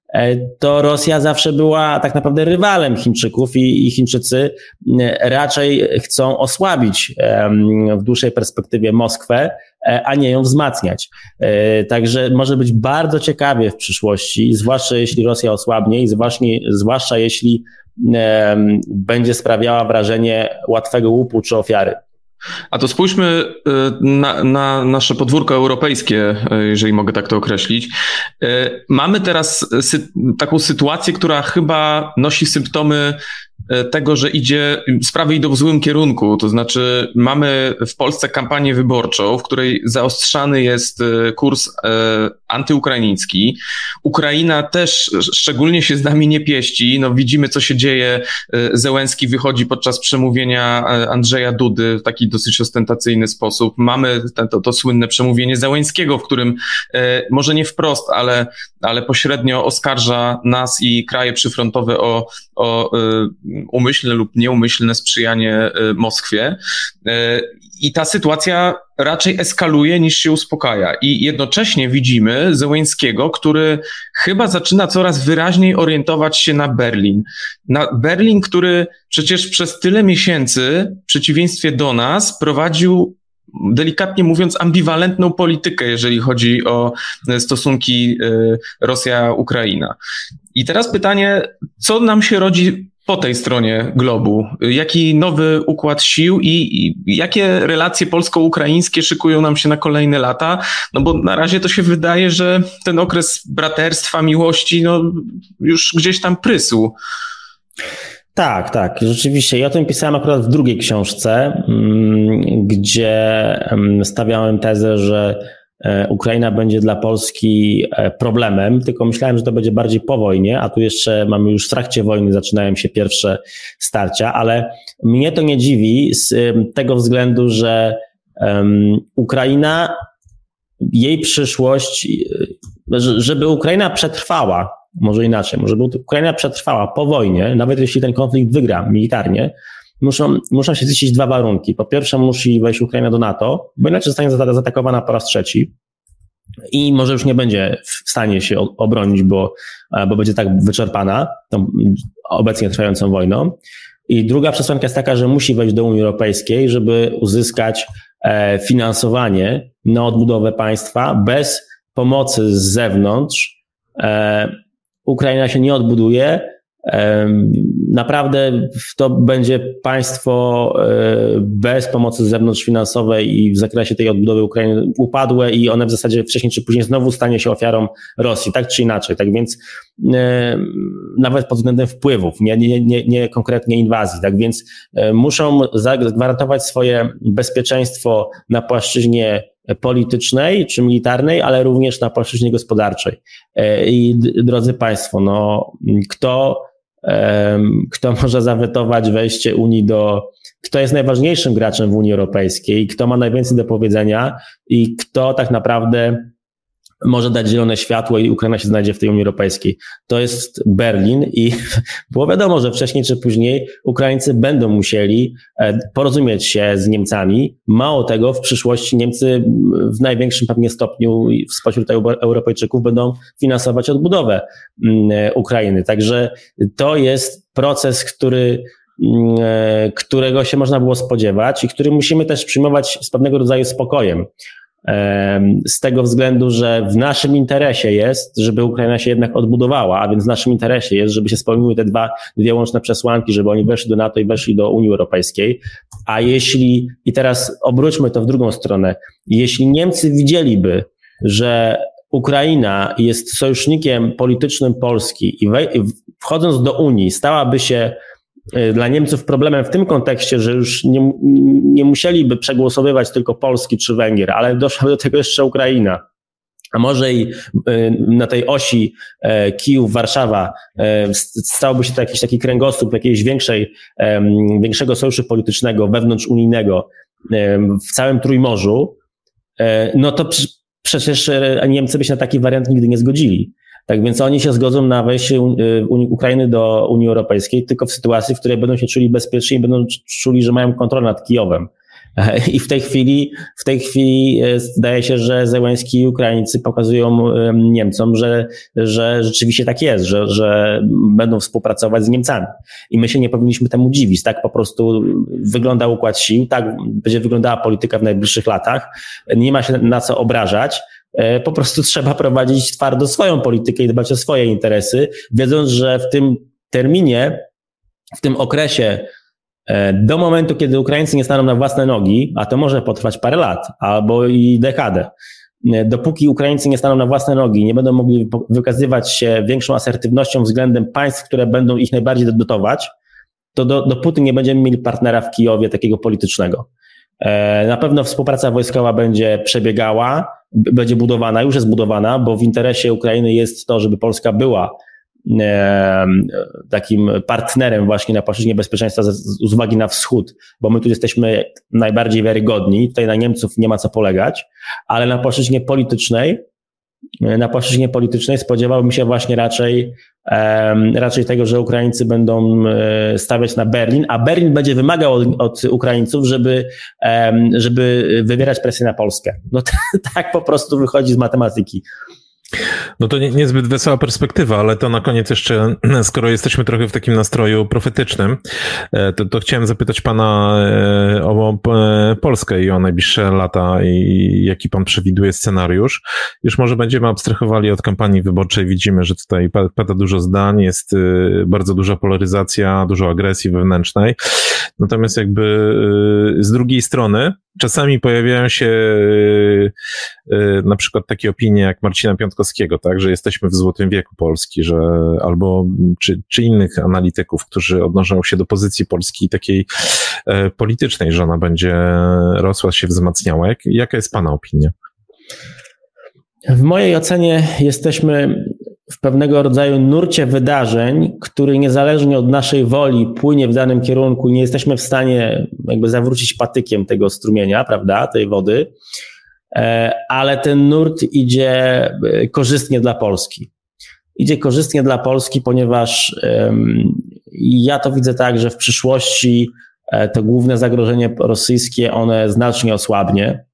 to Rosja zawsze była tak naprawdę rywalem Chińczyków i, i Chińczycy raczej chcą osłabić w dłuższej perspektywie Moskwę, e, a nie ją wzmacniać. E, także może być bardzo ciekawie w przyszłości, zwłaszcza jeśli Rosja osłabnie i zwłaszcza, zwłaszcza jeśli będzie sprawiała wrażenie łatwego łupu czy ofiary. A to spójrzmy y, na, na, nasze podwórko europejskie, y, jeżeli mogę tak to określić. Y, mamy teraz sy taką sytuację, która chyba nosi symptomy tego, że idzie, sprawy idą w złym kierunku. To znaczy, mamy w Polsce kampanię wyborczą, w której zaostrzany jest e, kurs e, antyukraiński. Ukraina też szczególnie się z nami nie pieści. No, widzimy, co się dzieje. Zełenski wychodzi podczas przemówienia Andrzeja Dudy w taki dosyć ostentacyjny sposób. Mamy to, to słynne przemówienie Zełenskiego, w którym może nie wprost, ale, ale pośrednio oskarża nas i kraje przyfrontowe o, o umyślne lub nieumyślne sprzyjanie e, Moskwie. E, I ta sytuacja raczej eskaluje niż się uspokaja. I jednocześnie widzimy Zełęńskiego, który chyba zaczyna coraz wyraźniej orientować się na Berlin. Na Berlin, który przecież przez tyle miesięcy, w przeciwieństwie do nas, prowadził delikatnie mówiąc, ambiwalentną politykę, jeżeli chodzi o e, stosunki Rosja-Ukraina. I teraz pytanie, co nam się rodzi po tej stronie globu? Jaki nowy układ sił i, i, jakie relacje polsko-ukraińskie szykują nam się na kolejne lata? No bo na razie to się wydaje, że ten okres braterstwa, miłości, no już gdzieś tam prysł. Tak, tak, rzeczywiście. Ja o tym pisałem akurat w drugiej książce, mm, gdzie mm, stawiałem tezę, że Ukraina będzie dla Polski problemem, tylko myślałem, że to będzie bardziej po wojnie, a tu jeszcze mamy już w trakcie wojny, zaczynają się pierwsze starcia, ale mnie to nie dziwi z tego względu, że Ukraina, jej przyszłość, żeby Ukraina przetrwała, może inaczej, może by Ukraina przetrwała po wojnie, nawet jeśli ten konflikt wygra militarnie, muszą, muszą się ziścić dwa warunki. Po pierwsze, musi wejść Ukraina do NATO, bo inaczej zostanie zaatakowana po raz trzeci i może już nie będzie w stanie się obronić, bo, bo będzie tak wyczerpana tą obecnie trwającą wojną. I druga przesłanka jest taka, że musi wejść do Unii Europejskiej, żeby uzyskać e, finansowanie na odbudowę państwa bez pomocy z zewnątrz. E, Ukraina się nie odbuduje, Naprawdę to będzie państwo e, bez pomocy zewnątrz finansowej i w zakresie tej odbudowy Ukrainy upadłe i one w zasadzie wcześniej czy później znowu stanie się ofiarą Rosji, tak czy inaczej. Tak więc e, nawet pod względem wpływów, nie, nie, nie, nie konkretnie inwazji. Tak więc e, muszą zagwarantować swoje bezpieczeństwo na płaszczyźnie politycznej czy militarnej, ale również na płaszczyźnie gospodarczej. I drodzy Państwo, no, kto kto może zawetować wejście Unii do, kto jest najważniejszym graczem w Unii Europejskiej, kto ma najwięcej do powiedzenia i kto tak naprawdę może dać zielone światło i Ukraina się znajdzie w tej Unii Europejskiej. To jest Berlin i było wiadomo, że wcześniej czy później Ukraińcy będą musieli e, porozumieć się z Niemcami. Mało tego, w przyszłości Niemcy w największym pewnie stopniu spośród Europejczyków będą finansować odbudowę mm, Ukrainy. Także to jest proces, który mm, e, którego się można było spodziewać i który musimy też przyjmować z pewnego rodzaju spokojem z tego względu, że w naszym interesie jest, żeby Ukraina się jednak odbudowała, a więc w naszym interesie jest, żeby się spełniły te dwa, dwie łączne przesłanki, żeby oni weszli do NATO i weszli do Unii Europejskiej. A jeśli, i teraz obróćmy to w drugą stronę, jeśli Niemcy widzieliby, że Ukraina jest sojusznikiem politycznym Polski i wchodząc do Unii stałaby się dla Niemców problemem w tym kontekście, że już nie, nie musieliby przegłosowywać tylko Polski czy Węgier, ale doszła do tego jeszcze Ukraina. A może i e, na tej osi e, Kijów-Warszawa stałby się to jakiś taki kręgosłup jakiejś większej, większego sojuszu politycznego, wewnątrzunijnego w całym Trójmorzu, no to przecież Niemcy by się na taki wariant nigdy nie zgodzili. Tak więc oni się zgodzą na wejście y, Ukrainy do Unii Europejskiej tylko w sytuacji, w której będą się czuli bezpieczni i będą czuli, że mają kontrolę nad Kijowem. I w tej chwili, w tej chwili y, zdaje się, że Zełenski i Ukraińcy pokazują Niemcom, że, że rzeczywiście tak jest, że, że będą współpracować z Niemcami. I my się nie powinniśmy temu dziwić. Tak po prostu wygląda układ sił, tak będzie wyglądała polityka w najbliższych latach. Nie ma się na co obrażać. E, po prostu trzeba prowadzić twardo swoją politykę i dbać o swoje interesy, wiedząc, że w tym terminie, w tym okresie, e, do momentu, kiedy Ukraińcy nie staną na własne nogi, a to może potrwać parę lat albo i dekadę, e, dopóki Ukraińcy nie staną na własne nogi, nie będą mogli wykazywać się większą asertywnością względem państw, które będą ich najbardziej dotować, to do, dopóty nie będziemy mieli partnera w Kijowie takiego politycznego. Na pewno współpraca wojskowa będzie przebiegała, będzie budowana, już jest budowana, bo w interesie Ukrainy jest to, żeby Polska była takim partnerem właśnie na płaszczyźnie bezpieczeństwa z, uwagi na wschód, bo my tu jesteśmy najbardziej wiarygodni, tutaj na Niemców nie ma co polegać, ale na płaszczyźnie politycznej na płaszczyźnie politycznej spodziewałbym się właśnie raczej, raczej tego, że Ukraińcy będą e, stawiać na Berlin, a Berlin będzie wymagał od, Ukraińców, żeby, żeby wywierać presję na Polskę. No tak po prostu wychodzi z matematyki. No to nie, niezbyt wesoła perspektywa, ale to na koniec jeszcze, skoro jesteśmy trochę w takim nastroju profetycznym, e, to, to chciałem zapytać pana e, o e, Polskę i o najbliższe lata i jaki pan przewiduje scenariusz. Już może będziemy abstrahowali od kampanii wyborczej. Widzimy, że tutaj pada dużo zdań, jest bardzo duża polaryzacja, dużo agresji wewnętrznej. Natomiast jakby z drugiej strony, czasami pojawiają się na przykład takie opinie jak Marcina Piątka Kwiatkowskiego, tak, że jesteśmy w złotym wieku Polski, że albo czy, czy innych analityków, którzy odnoszą się do pozycji Polski takiej e, politycznej, że ona będzie rosła, się wzmacniała. Jak, jaka jest Pana opinia? W mojej ocenie jesteśmy w pewnego rodzaju nurcie wydarzeń, który niezależnie od naszej woli płynie w danym kierunku, nie jesteśmy w stanie jakby zawrócić patykiem tego strumienia, prawda, tej wody, ale ten nurt idzie e, korzystnie dla Polski. Idzie korzystnie dla Polski, ponieważ ja to widzę tak, że w przyszłości e, to główne zagrożenie rosyjskie, one znacznie osłabnie.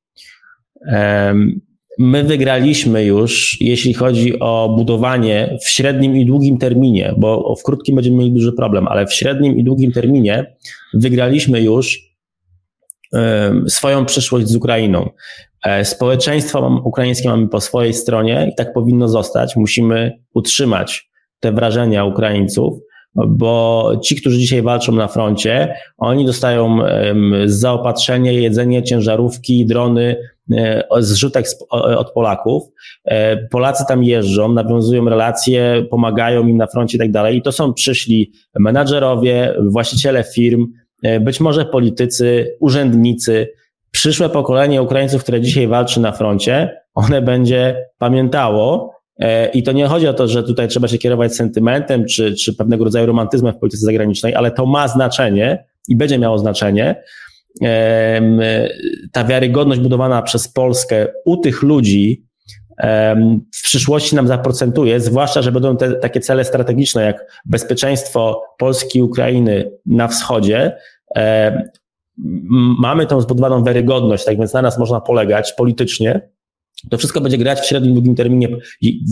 My wygraliśmy już, jeśli chodzi o budowanie w średnim i długim terminie, bo w krótkim będziemy mieli duży problem, ale w średnim i długim terminie wygraliśmy już swoją przyszłość z Ukrainą. E, społeczeństwo ukraińskie mamy po swojej stronie i tak powinno zostać. Musimy utrzymać te wrażenia Ukraińców, bo ci, którzy dzisiaj walczą na froncie, oni dostają zaopatrzenie, jedzenie, ciężarówki, drony, e, zrzutek od Polaków. E, Polacy tam jeżdżą, nawiązują relacje, pomagają im na froncie i tak dalej. I to są przyszli menadżerowie, właściciele firm, być może politycy, urzędnicy. Przyszłe pokolenie Ukraińców, które dzisiaj walczy na froncie, one będzie pamiętało, E, I to nie chodzi o to, że tutaj trzeba się kierować sentymentem czy, czy pewnego rodzaju romantyzmem w polityce zagranicznej, ale to ma znaczenie i będzie miało znaczenie. Ta wiarygodność budowana przez Polskę u tych ludzi w przyszłości nam zaprocentuje, zwłaszcza, że będą te takie cele strategiczne jak bezpieczeństwo Polski i Ukrainy na wschodzie. Mamy tą zbudowaną wiarygodność, tak więc na nas można polegać politycznie to wszystko będzie grać w średnim, długim terminie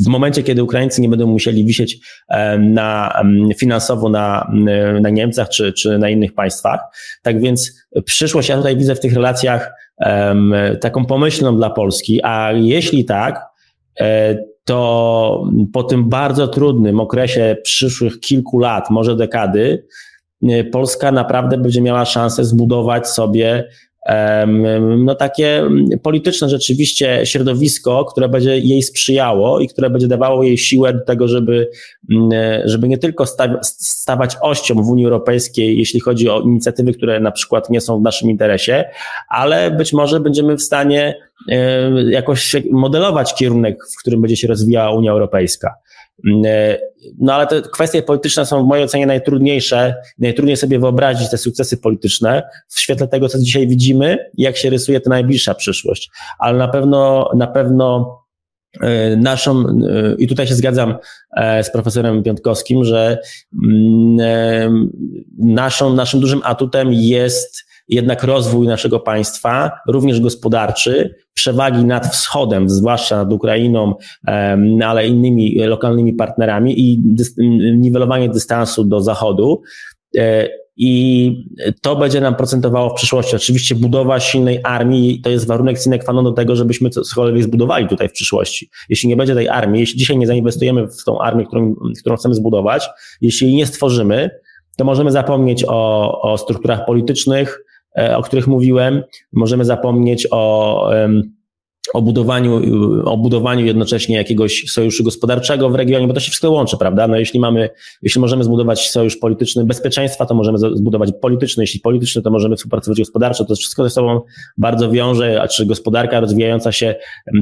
w momencie, kiedy Ukraińcy nie będą musieli wisieć na, finansowo na, na Niemcach czy, czy na innych państwach. Tak więc przyszłość ja tutaj widzę w tych relacjach taką pomyślną dla Polski, a jeśli tak, e, to po tym bardzo trudnym okresie przyszłych kilku lat, może dekady, Polska naprawdę będzie miała szansę zbudować sobie no takie polityczne rzeczywiście środowisko, które będzie jej sprzyjało i które będzie dawało jej siłę do tego, żeby, żeby nie tylko stawać ością w Unii Europejskiej, jeśli chodzi o inicjatywy, które na przykład nie są w naszym interesie, ale być może będziemy w stanie jakoś modelować kierunek, w którym będzie się rozwijała Unia Europejska. E, no ale te kwestie polityczne są w mojej ocenie najtrudniejsze. Najtrudniej sobie wyobrazić te sukcesy polityczne w świetle tego, co dzisiaj widzimy, jak się rysuje ta najbliższa przyszłość. Ale na pewno, na pewno e, naszą, e, i tutaj się zgadzam z profesorem Piątkowskim, że mm, naszą, naszym dużym atutem jest jednak rozwój naszego państwa, również gospodarczy, przewagi nad wschodem, zwłaszcza nad Ukrainą, ale innymi lokalnymi partnerami i niwelowanie dystansu do zachodu. E, I to będzie nam procentowało w przyszłości. Oczywiście budowa silnej armii to jest warunek sine qua non do tego, żebyśmy cokolwiek zbudowali tutaj w przyszłości. Jeśli nie będzie tej armii, jeśli dzisiaj nie zainwestujemy w tą armię, którą, którą chcemy zbudować, jeśli jej nie stworzymy, to możemy zapomnieć o, o strukturach politycznych, o których mówiłem. Możemy zapomnieć o o budowaniu, o budowaniu jednocześnie jakiegoś sojuszu gospodarczego w regionie, bo to się wszystko łączy, prawda? No jeśli mamy, jeśli możemy zbudować sojusz polityczny bezpieczeństwa, to możemy zbudować polityczny, jeśli polityczny, to możemy współpracować gospodarczo, to wszystko ze sobą bardzo wiąże, a czy gospodarka rozwijająca się,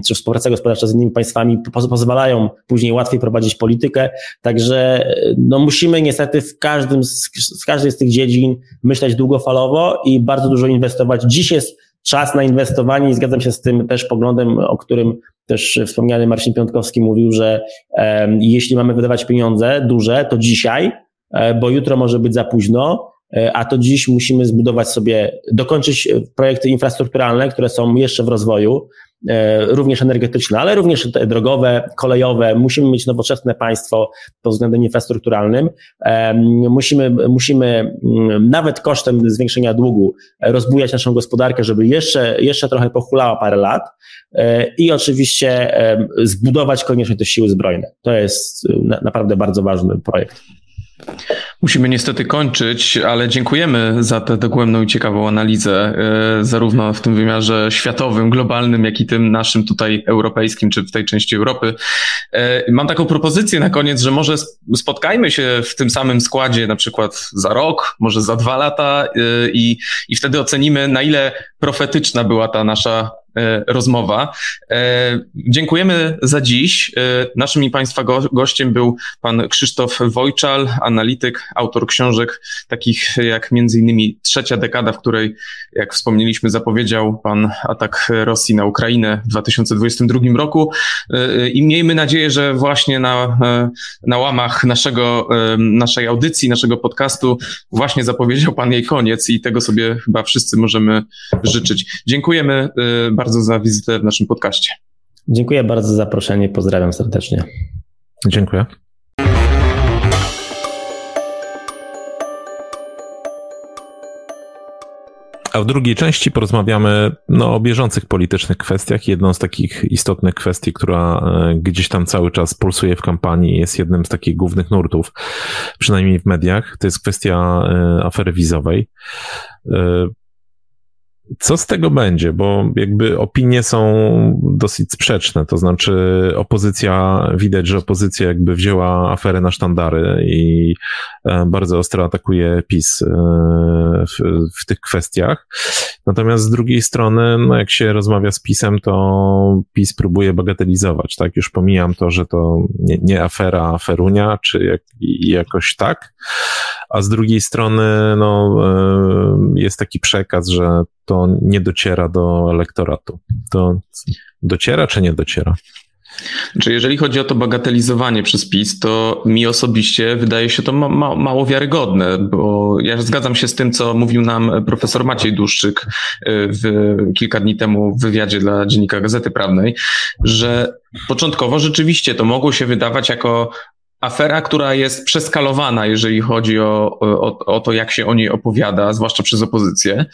czy współpraca gospodarcza z innymi państwami pozwalają później łatwiej prowadzić politykę, także no musimy niestety w każdym, z, każdej z tych dziedzin myśleć długofalowo i bardzo dużo inwestować. Dziś jest czas na inwestowanie i zgadzam się z tym też poglądem, o którym też wspomniany Marcin Piątkowski mówił, że e, jeśli mamy wydawać pieniądze duże, to dzisiaj, e, bo jutro może być za późno, e, a to dziś musimy zbudować sobie, dokończyć projekty infrastrukturalne, które są jeszcze w rozwoju, E, również energetyczne, ale również drogowe, kolejowe. Musimy mieć nowoczesne państwo pod względem infrastrukturalnym. E, musimy, musimy mm, nawet kosztem zwiększenia długu rozbujać naszą gospodarkę, żeby jeszcze, jeszcze trochę pochulała parę lat e, i oczywiście zbudować koniecznie te siły zbrojne. To jest naprawdę bardzo ważny projekt. Musimy niestety kończyć, ale dziękujemy za tę dogłębną i ciekawą analizę, e, zarówno w tym wymiarze światowym, globalnym, jak i tym naszym tutaj europejskim, czy w tej części Europy. E, mam taką propozycję na koniec, że może spotkajmy się w tym samym składzie na przykład za rok, może za dwa lata e, i, i wtedy ocenimy, na ile profetyczna była ta nasza rozmowa. Dziękujemy za dziś. Naszym i Państwa gościem był pan Krzysztof Wojczal, analityk, autor książek takich jak między innymi Trzecia dekada, w której, jak wspomnieliśmy, zapowiedział pan atak Rosji na Ukrainę w 2022 roku. I miejmy nadzieję, że właśnie na, na łamach naszego, naszej audycji, naszego podcastu właśnie zapowiedział pan jej koniec i tego sobie chyba wszyscy możemy życzyć. Dziękujemy bardzo za wizytę w naszym podcaście. Dziękuję bardzo za zaproszenie. Pozdrawiam serdecznie. Dziękuję. A w drugiej części porozmawiamy no, o bieżących politycznych kwestiach. Jedną z takich istotnych kwestii, która e, gdzieś tam cały czas pulsuje w kampanii, jest jednym z takich głównych nurtów, przynajmniej w mediach, to jest kwestia e, afery wizowej. Co z tego będzie? Bo jakby opinie są dosyć sprzeczne. To znaczy, opozycja, widać, że opozycja jakby wzięła aferę na sztandary i e, bardzo ostro atakuje PiS e, w, w tych kwestiach. Natomiast z drugiej strony, no jak się rozmawia z PiSem, to PiS próbuje bagatelizować, tak? Już pomijam to, że to nie, nie afera, aferunia, czy jak, jakoś tak. A z drugiej strony, no, e, jest taki przekaz, że to nie dociera do elektoratu. To dociera czy nie dociera? Czy jeżeli chodzi o to bagatelizowanie przez PiS, to mi osobiście wydaje się to ma, ma, mało wiarygodne, bo ja zgadzam się z tym, co mówił nam profesor Maciej Duszczyk y, w, kilka dni temu w wywiadzie dla Dziennika Gazety Prawnej, że początkowo rzeczywiście to mogło się wydawać jako afera, która jest przeskalowana, jeżeli chodzi o, o, o to, jak się o niej opowiada, zwłaszcza przez opozycję.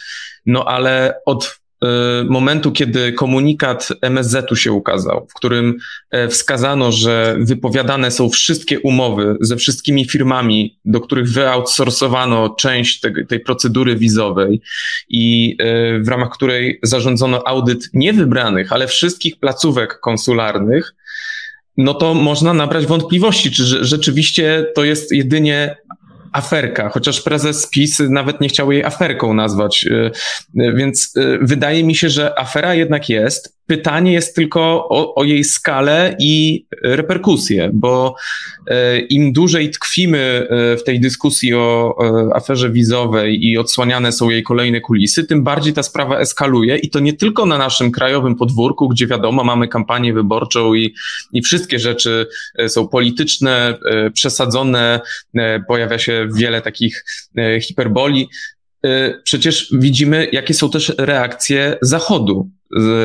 No ale od y, momentu, kiedy komunikat MSZ-u się ukazał, w którym e, wskazano, że wypowiadane są wszystkie umowy ze wszystkimi firmami, do których wyoutsourcowano część tej, procedury wizowej i e, w ramach której zarządzono audyt niewybranych, ale wszystkich placówek konsularnych, no to można nabrać wątpliwości, czy rzeczywiście to jest jedynie aferka, chociaż prezes PiS nawet nie chciał jej aferką nazwać. Y, y, więc y, wydaje mi się, że afera jednak jest. Pytanie jest tylko o, o, jej skalę i reperkusje, bo e, im dłużej tkwimy e, w tej dyskusji o e, aferze wizowej i odsłaniane są jej kolejne kulisy, tym bardziej ta sprawa eskaluje i to nie tylko na naszym krajowym podwórku, gdzie wiadomo, mamy kampanię wyborczą i, i wszystkie rzeczy są polityczne, przesadzone, pojawia się wiele takich hiperboli. Przecież widzimy, jakie są też reakcje Zachodu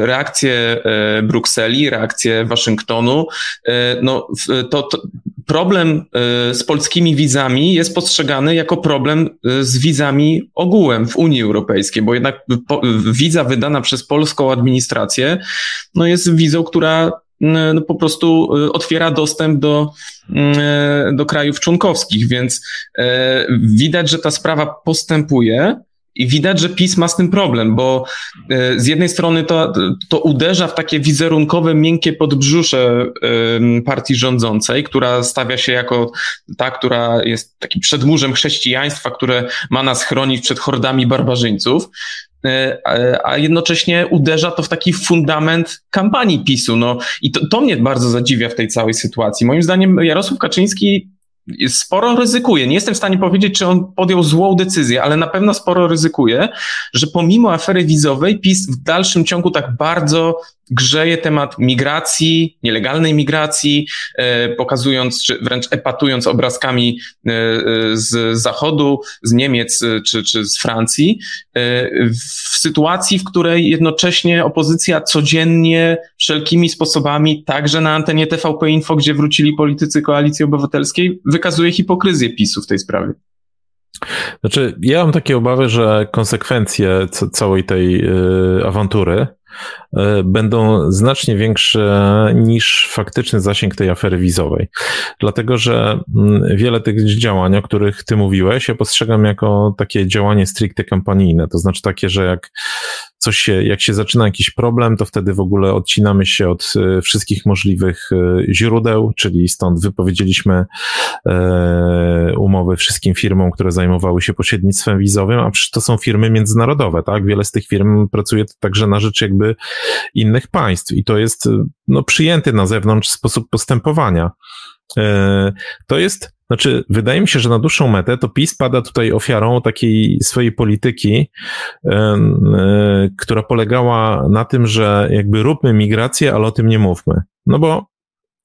reakcje e, Brukseli, reakcje Waszyngtonu, e, no, to, to, problem e, z polskimi wizami jest postrzegany jako problem z wizami ogółem w Unii Europejskiej, bo jednak wiza wydana przez polską administrację no jest wizą, która no, po prostu otwiera dostęp do, do krajów członkowskich, więc widać, że ta sprawa postępuje. I widać, że PiS ma z tym problem, bo e, z jednej strony to, to uderza w takie wizerunkowe, miękkie podbrzusze partii rządzącej, która stawia się jako ta, która jest takim przedmurzem chrześcijaństwa, które ma nas chronić przed hordami barbarzyńców, e, a jednocześnie uderza to w taki fundament kampanii PiSu. No, I to, to mnie bardzo zadziwia w tej całej sytuacji. Moim zdaniem Jarosław Kaczyński sporo ryzykuje. Nie jestem w stanie powiedzieć, czy on podjął złą decyzję, ale na pewno sporo ryzykuje, że pomimo afery wizowej PiS w dalszym ciągu tak bardzo grzeje temat migracji, nielegalnej migracji, e, pokazując, czy wręcz epatując obrazkami e, e, z Zachodu, z Niemiec czy, czy z Francji, w sytuacji, w której jednocześnie opozycja codziennie wszelkimi sposobami, także na antenie TVP Info, gdzie wrócili politycy Koalicji Obywatelskiej, wykazuje hipokryzję PiSu w tej sprawie. Znaczy, ja mam takie obawy, że konsekwencje całej tej awantury będą znacznie większe niż faktyczny zasięg tej afery wizowej. Dlatego, że mm, wiele tych działań, o których ty mówiłeś, ja postrzegam jako takie działanie stricte kampanijne. To znaczy takie, że jak coś się, jak się zaczyna jakiś problem, to wtedy w ogóle odcinamy się od e, wszystkich możliwych e, źródeł, czyli stąd wypowiedzieliśmy umowy wszystkim firmom, które zajmowały się pośrednictwem wizowym, a to są firmy międzynarodowe, tak? Wiele z tych firm pracuje także na rzecz jakby jakby innych państw i to jest no, przyjęty na zewnątrz sposób postępowania. E, to jest, znaczy, wydaje mi się, że na dłuższą metę to PiS pada tutaj ofiarą takiej swojej polityki, e, e, która polegała na tym, że jakby róbmy migrację, ale o tym nie mówmy. No bo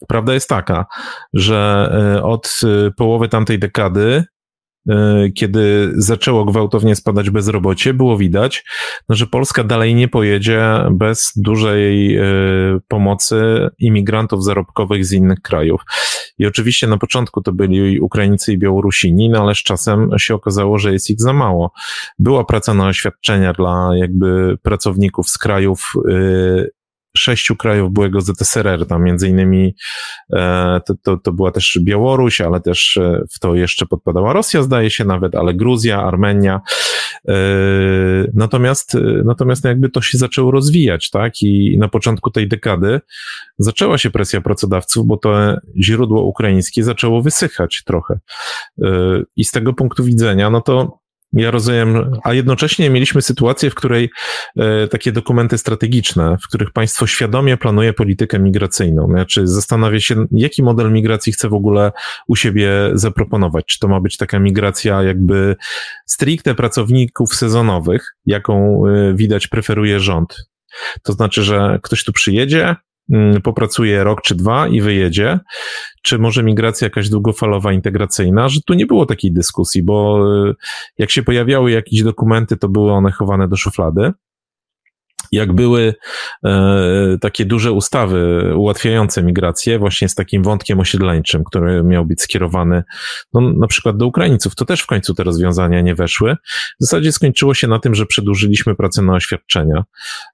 prawda jest taka, że od połowy tamtej dekady kiedy zaczęło gwałtownie spadać bezrobocie, było widać, no, że Polska dalej nie pojedzie bez dużej e, pomocy imigrantów zarobkowych z innych krajów. I oczywiście na początku to byli Ukraińcy i Białorusini, no ale z czasem się okazało, że jest ich za mało. Była praca na oświadczenia dla jakby pracowników z krajów e, sześciu krajów byłego ZSRR, tam między innymi e, to, to, to była też Białoruś, ale też e, w to jeszcze podpadała Rosja, zdaje się nawet, ale Gruzja, Armenia. E, natomiast, natomiast jakby to się zaczęło rozwijać, tak? I na początku tej dekady zaczęła się presja pracodawców, bo to źródło ukraińskie zaczęło wysychać trochę. I z tego punktu widzenia, no to ja rozumiem, a jednocześnie mieliśmy sytuację, w której e, takie dokumenty strategiczne, w których państwo świadomie planuje politykę migracyjną, znaczy zastanawia się, jaki model migracji chce w ogóle u siebie zaproponować. Czy to ma być taka migracja jakby stricte pracowników sezonowych, jaką e, widać preferuje rząd. To znaczy, że ktoś tu przyjedzie, popracuje rok czy dwa i wyjedzie, czy może migracja jakaś długofalowa, integracyjna, że tu nie było takiej dyskusji, bo y, jak się pojawiały jakieś dokumenty, to były one chowane do szuflady jak były e, takie duże ustawy ułatwiające migrację, właśnie z takim wątkiem osiedleńczym, który miał być skierowany no, na przykład do Ukraińców, to też w końcu te rozwiązania nie weszły. W zasadzie skończyło się na tym, że przedłużyliśmy pracę na oświadczenia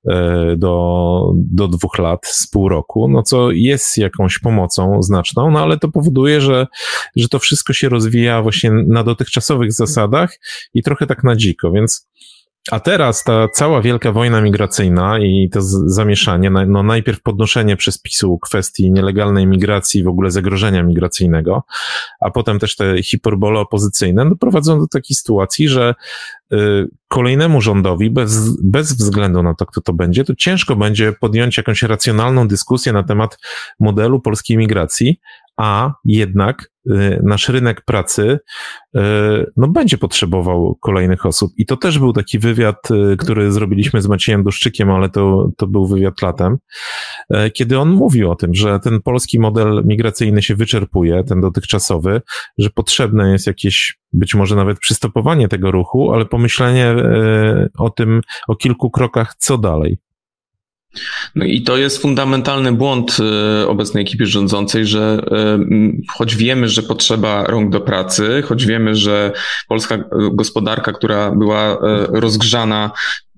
e, do, do dwóch lat, z pół roku, no co jest jakąś pomocą znaczną, no ale to powoduje, że, że to wszystko się rozwija właśnie na dotychczasowych zasadach i trochę tak na dziko, więc a teraz ta cała wielka wojna migracyjna i to zamieszanie, no najpierw podnoszenie przez PiSu kwestii nielegalnej migracji, w ogóle zagrożenia migracyjnego, a potem też te hiperbole opozycyjne, doprowadzą do takiej sytuacji, że y, kolejnemu rządowi, bez, bez względu na to, kto to będzie, to ciężko będzie podjąć jakąś racjonalną dyskusję na temat modelu polskiej migracji, a jednak y, nasz rynek pracy y, no, będzie potrzebował kolejnych osób. I to też był taki wywiad, y, który zrobiliśmy z Maciejem Duszczykiem, ale to, to był wywiad latem, kiedy on mówił o tym, że ten polski model migracyjny się wyczerpuje, ten dotychczasowy, że potrzebne jest jakieś być może nawet przystopowanie tego ruchu, ale pomyślenie o tym, o kilku krokach, co dalej. No i to jest fundamentalny błąd e, obecnej ekipy rządzącej, że e, choć wiemy, że potrzeba rąk do pracy, choć wiemy, że polska gospodarka, która była e, rozgrzana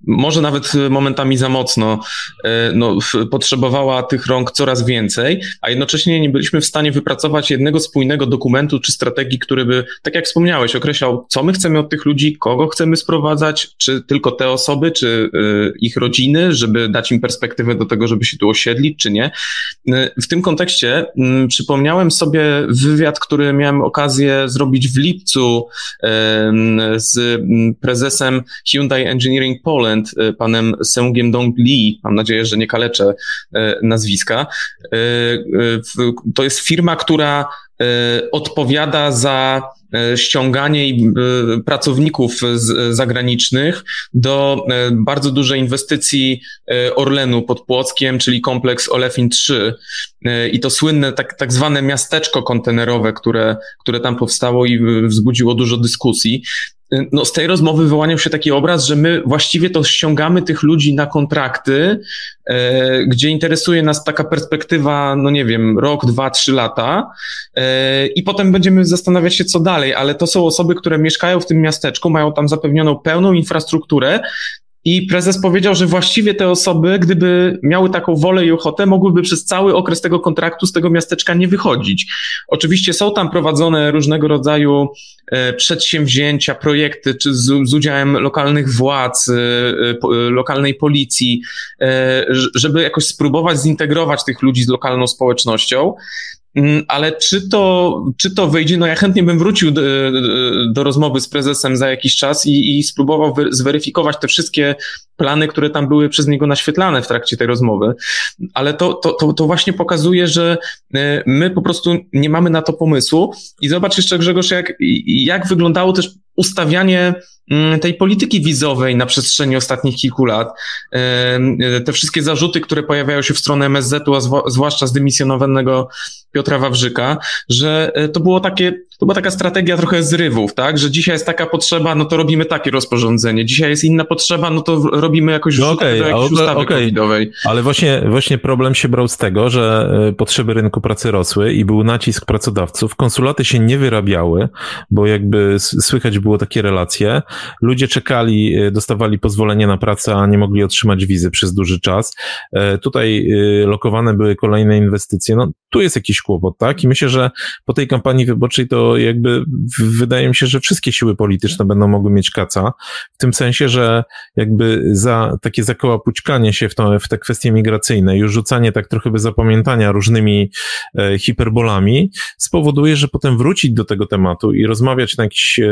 może nawet momentami za mocno, e, no, potrzebowała tych rąk coraz więcej, a jednocześnie nie byliśmy w stanie wypracować jednego spójnego dokumentu czy strategii, który by, tak jak wspomniałeś, określał, co my chcemy od tych ludzi, kogo chcemy sprowadzać, czy tylko te osoby, czy e, ich rodziny, żeby dać im perspektywę do tego, żeby się tu osiedlić, czy nie. E, w tym kontekście przypomniałem sobie wywiad, który miałem okazję zrobić w lipcu z prezesem Hyundai Engineering Poland, E, panem Seungiem Dong Lee, mam nadzieję, że nie kaleczę e, nazwiska. E, to jest firma, która odpowiada za ściąganie pracowników zagranicznych do bardzo dużej inwestycji Orlenu pod Płockiem, czyli kompleks Olefin 3 i to słynne tak, tak zwane miasteczko kontenerowe, które, które tam powstało i wzbudziło dużo dyskusji no, z tej rozmowy wyłaniał się taki obraz, że my właściwie to ściągamy tych ludzi na kontrakty, e, gdzie interesuje nas taka perspektywa, no nie wiem, rok, dwa, trzy lata e, i potem będziemy zastanawiać się, co dalej, ale to są osoby, które mieszkają w tym miasteczku, mają tam zapewnioną pełną infrastrukturę i prezes powiedział, że właściwie te osoby, gdyby miały taką wolę i ochotę, mogłyby przez cały okres tego kontraktu z tego miasteczka nie wychodzić. Oczywiście są tam prowadzone różnego rodzaju e, przedsięwzięcia, projekty, czy z, z udziałem lokalnych władz, e, e, lokalnej policji, żeby jakoś spróbować zintegrować tych ludzi z lokalną społecznością. Mm, ale czy to, czy to wyjdzie? No ja chętnie bym wrócił do, do rozmowy z prezesem za jakiś czas i, i spróbował zweryfikować te wszystkie plany, które tam były przez niego naświetlane w trakcie tej rozmowy, ale to, to, to, to właśnie pokazuje, że e, my po prostu nie mamy na to pomysłu i zobacz jeszcze Grzegorz, jak, jak wyglądało też ustawianie tej polityki wizowej na przestrzeni ostatnich kilku lat, e, te wszystkie zarzuty, które pojawiają się w stronę MSZ-u, a zwłaszcza z dymisjonowanego Piotra Wawrzyka, że e, to było takie, to była taka strategia trochę zrywów, tak, że dzisiaj jest taka potrzeba, no to robimy takie rozporządzenie, dzisiaj jest inna potrzeba, no to robimy jakoś no okay, do jakiejś ustawy okay. covidowej. Ale właśnie, właśnie problem się brał z tego, że e, potrzeby rynku pracy rosły i był nacisk pracodawców, konsulaty się nie wyrabiały, bo jakby słychać było takie relacje, ludzie czekali, e, dostawali pozwolenie na pracę, a nie mogli otrzymać wizy przez duży czas. Tutaj lokowane były kolejne inwestycje, no tu jest jakiś kłopot, tak? I myślę, że po tej kampanii wyborczej to jakby wydaje mi się, że wszystkie siły polityczne będą mogły mieć kaca, w tym sensie, że jakby za takie zakołapućkanie się w, to, w te kwestie migracyjne, już rzucanie tak trochę bez zapamiętania różnymi e, hiperbolami spowoduje, że potem wrócić do tego tematu i rozmawiać na jakiś, e,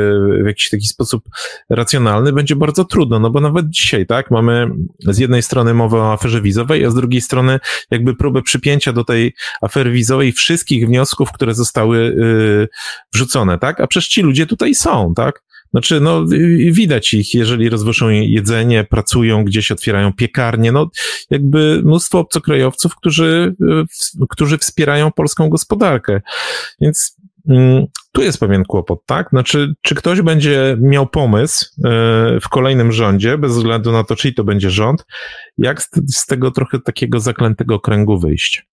w jakiś taki sposób racjonalny będzie bardzo trudno, no bo nawet dzisiaj, tak, mamy z jednej strony mowę o aferze wizowej, a z drugiej strony jakby próbę przypięcia do tej afery wizowej wszystkich wniosków, które zostały y, wrzucone, tak? A przecież ci ludzie tutaj są, tak? Znaczy, no, widać ich, jeżeli rozwożą jedzenie, pracują gdzieś, otwierają piekarnie, no, jakby mnóstwo obcokrajowców, którzy, y, którzy wspierają polską gospodarkę. Więc tu jest pewien kłopot, tak? Znaczy, czy ktoś będzie miał pomysł y, w kolejnym rządzie, bez względu na to, czyj to będzie rząd, jak z, z tego trochę takiego zaklętego kręgu wyjść?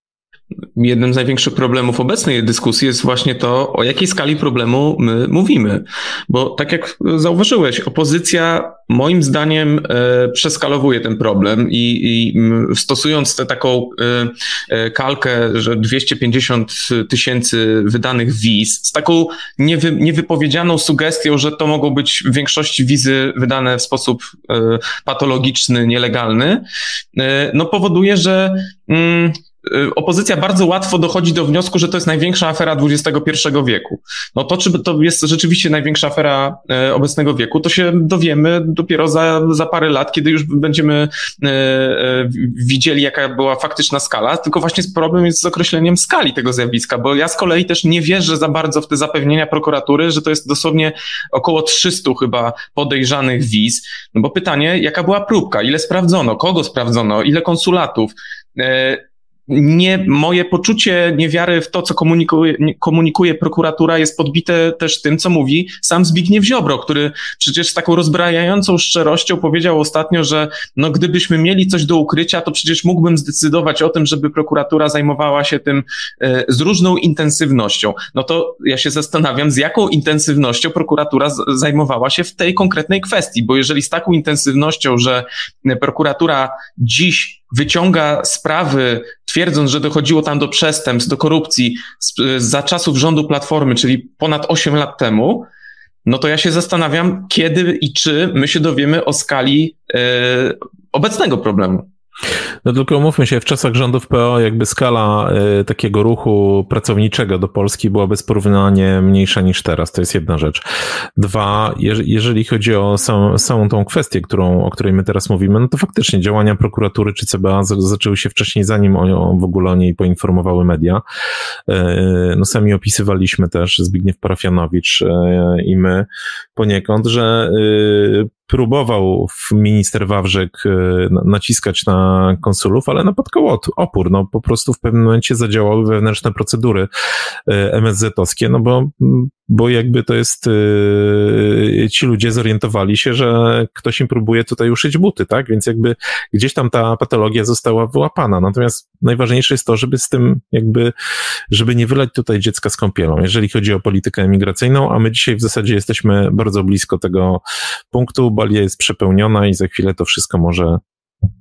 Jednym z największych problemów obecnej dyskusji jest właśnie to, o jakiej skali problemu my mówimy. Bo tak jak zauważyłeś, opozycja moim zdaniem e, przeskalowuje ten problem i, i stosując tę taką e, e, kalkę, że 250 tysięcy wydanych wiz, z taką niewy, niewypowiedzianą sugestią, że to mogą być w większości wizy wydane w sposób patologiczny, nielegalny, no powoduje, że mm, opozycja bardzo łatwo dochodzi do wniosku, że to jest największa afera XXI wieku. No to, czy to jest rzeczywiście największa afera e, obecnego wieku, to się dowiemy dopiero za, za parę lat, kiedy już będziemy e, widzieli, jaka była faktyczna skala. Tylko właśnie problem jest z określeniem skali tego zjawiska, bo ja z kolei też nie wierzę za bardzo w te zapewnienia prokuratury, że to jest dosłownie około 300 chyba podejrzanych wiz. No bo pytanie, jaka była próbka, ile sprawdzono, kogo sprawdzono, ile konsulatów nie, moje poczucie niewiary w to, co komunikuje, komunikuje prokuratura, jest podbite też tym, co mówi sam Zbigniew Ziobro, który przecież z taką rozbrajającą szczerością powiedział ostatnio, że no, gdybyśmy mieli coś do ukrycia, to przecież mógłbym zdecydować o tym, żeby prokuratura zajmowała się tym e, z różną intensywnością. No to ja się zastanawiam, z jaką intensywnością prokuratura zajmowała się w tej konkretnej kwestii, bo jeżeli z taką intensywnością, że prokuratura dziś wyciąga sprawy, twierdząc, że dochodziło tam do przestępstw, do korupcji z, za czasów rządu Platformy, czyli ponad 8 lat temu, no to ja się zastanawiam, kiedy i czy my się dowiemy o skali e, obecnego problemu. No tylko umówmy się, w czasach rządów PO jakby skala y, takiego ruchu pracowniczego do Polski była bezporównanie mniejsza niż teraz. To jest jedna rzecz. Dwa, je, jeżeli chodzi o sam, samą tą kwestię, którą, o której my teraz mówimy, no to faktycznie działania prokuratury czy CBA z, zaczęły się wcześniej, zanim o, w ogóle o niej poinformowały media. Y, no sami opisywaliśmy też, Zbigniew Parafianowicz y, i my poniekąd, że y, próbował minister Wawrzyk y, naciskać na konsulów, ale napotkał opór. No po prostu w pewnym momencie zadziałały wewnętrzne procedury y, MSZ-owskie, no bo bo jakby to jest, yy, ci ludzie zorientowali się, że ktoś im próbuje tutaj uszyć buty, tak? Więc jakby gdzieś tam ta patologia została wyłapana. Natomiast najważniejsze jest to, żeby z tym jakby, żeby nie wylać tutaj dziecka z kąpielą, jeżeli chodzi o politykę emigracyjną, a my dzisiaj w zasadzie jesteśmy bardzo blisko tego punktu, balia jest przepełniona i za chwilę to wszystko może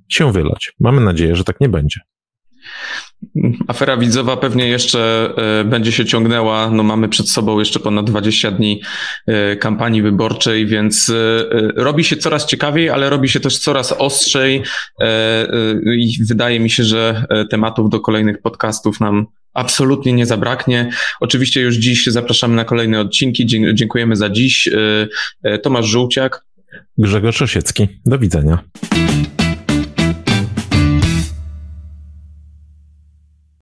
się wylać. Mamy nadzieję, że tak nie będzie. Afera widzowa pewnie jeszcze e, będzie się ciągnęła. No mamy przed sobą jeszcze ponad 20 dni e, kampanii wyborczej, więc e, robi się coraz ciekawiej, ale robi się też coraz ostrzej i wydaje mi się, że tematów do kolejnych podcastów nam absolutnie nie zabraknie. Oczywiście już dziś zapraszamy na kolejne odcinki. Dziękujemy za dziś. Tomasz Żółciak. Grzegorz Osiecki. Do widzenia.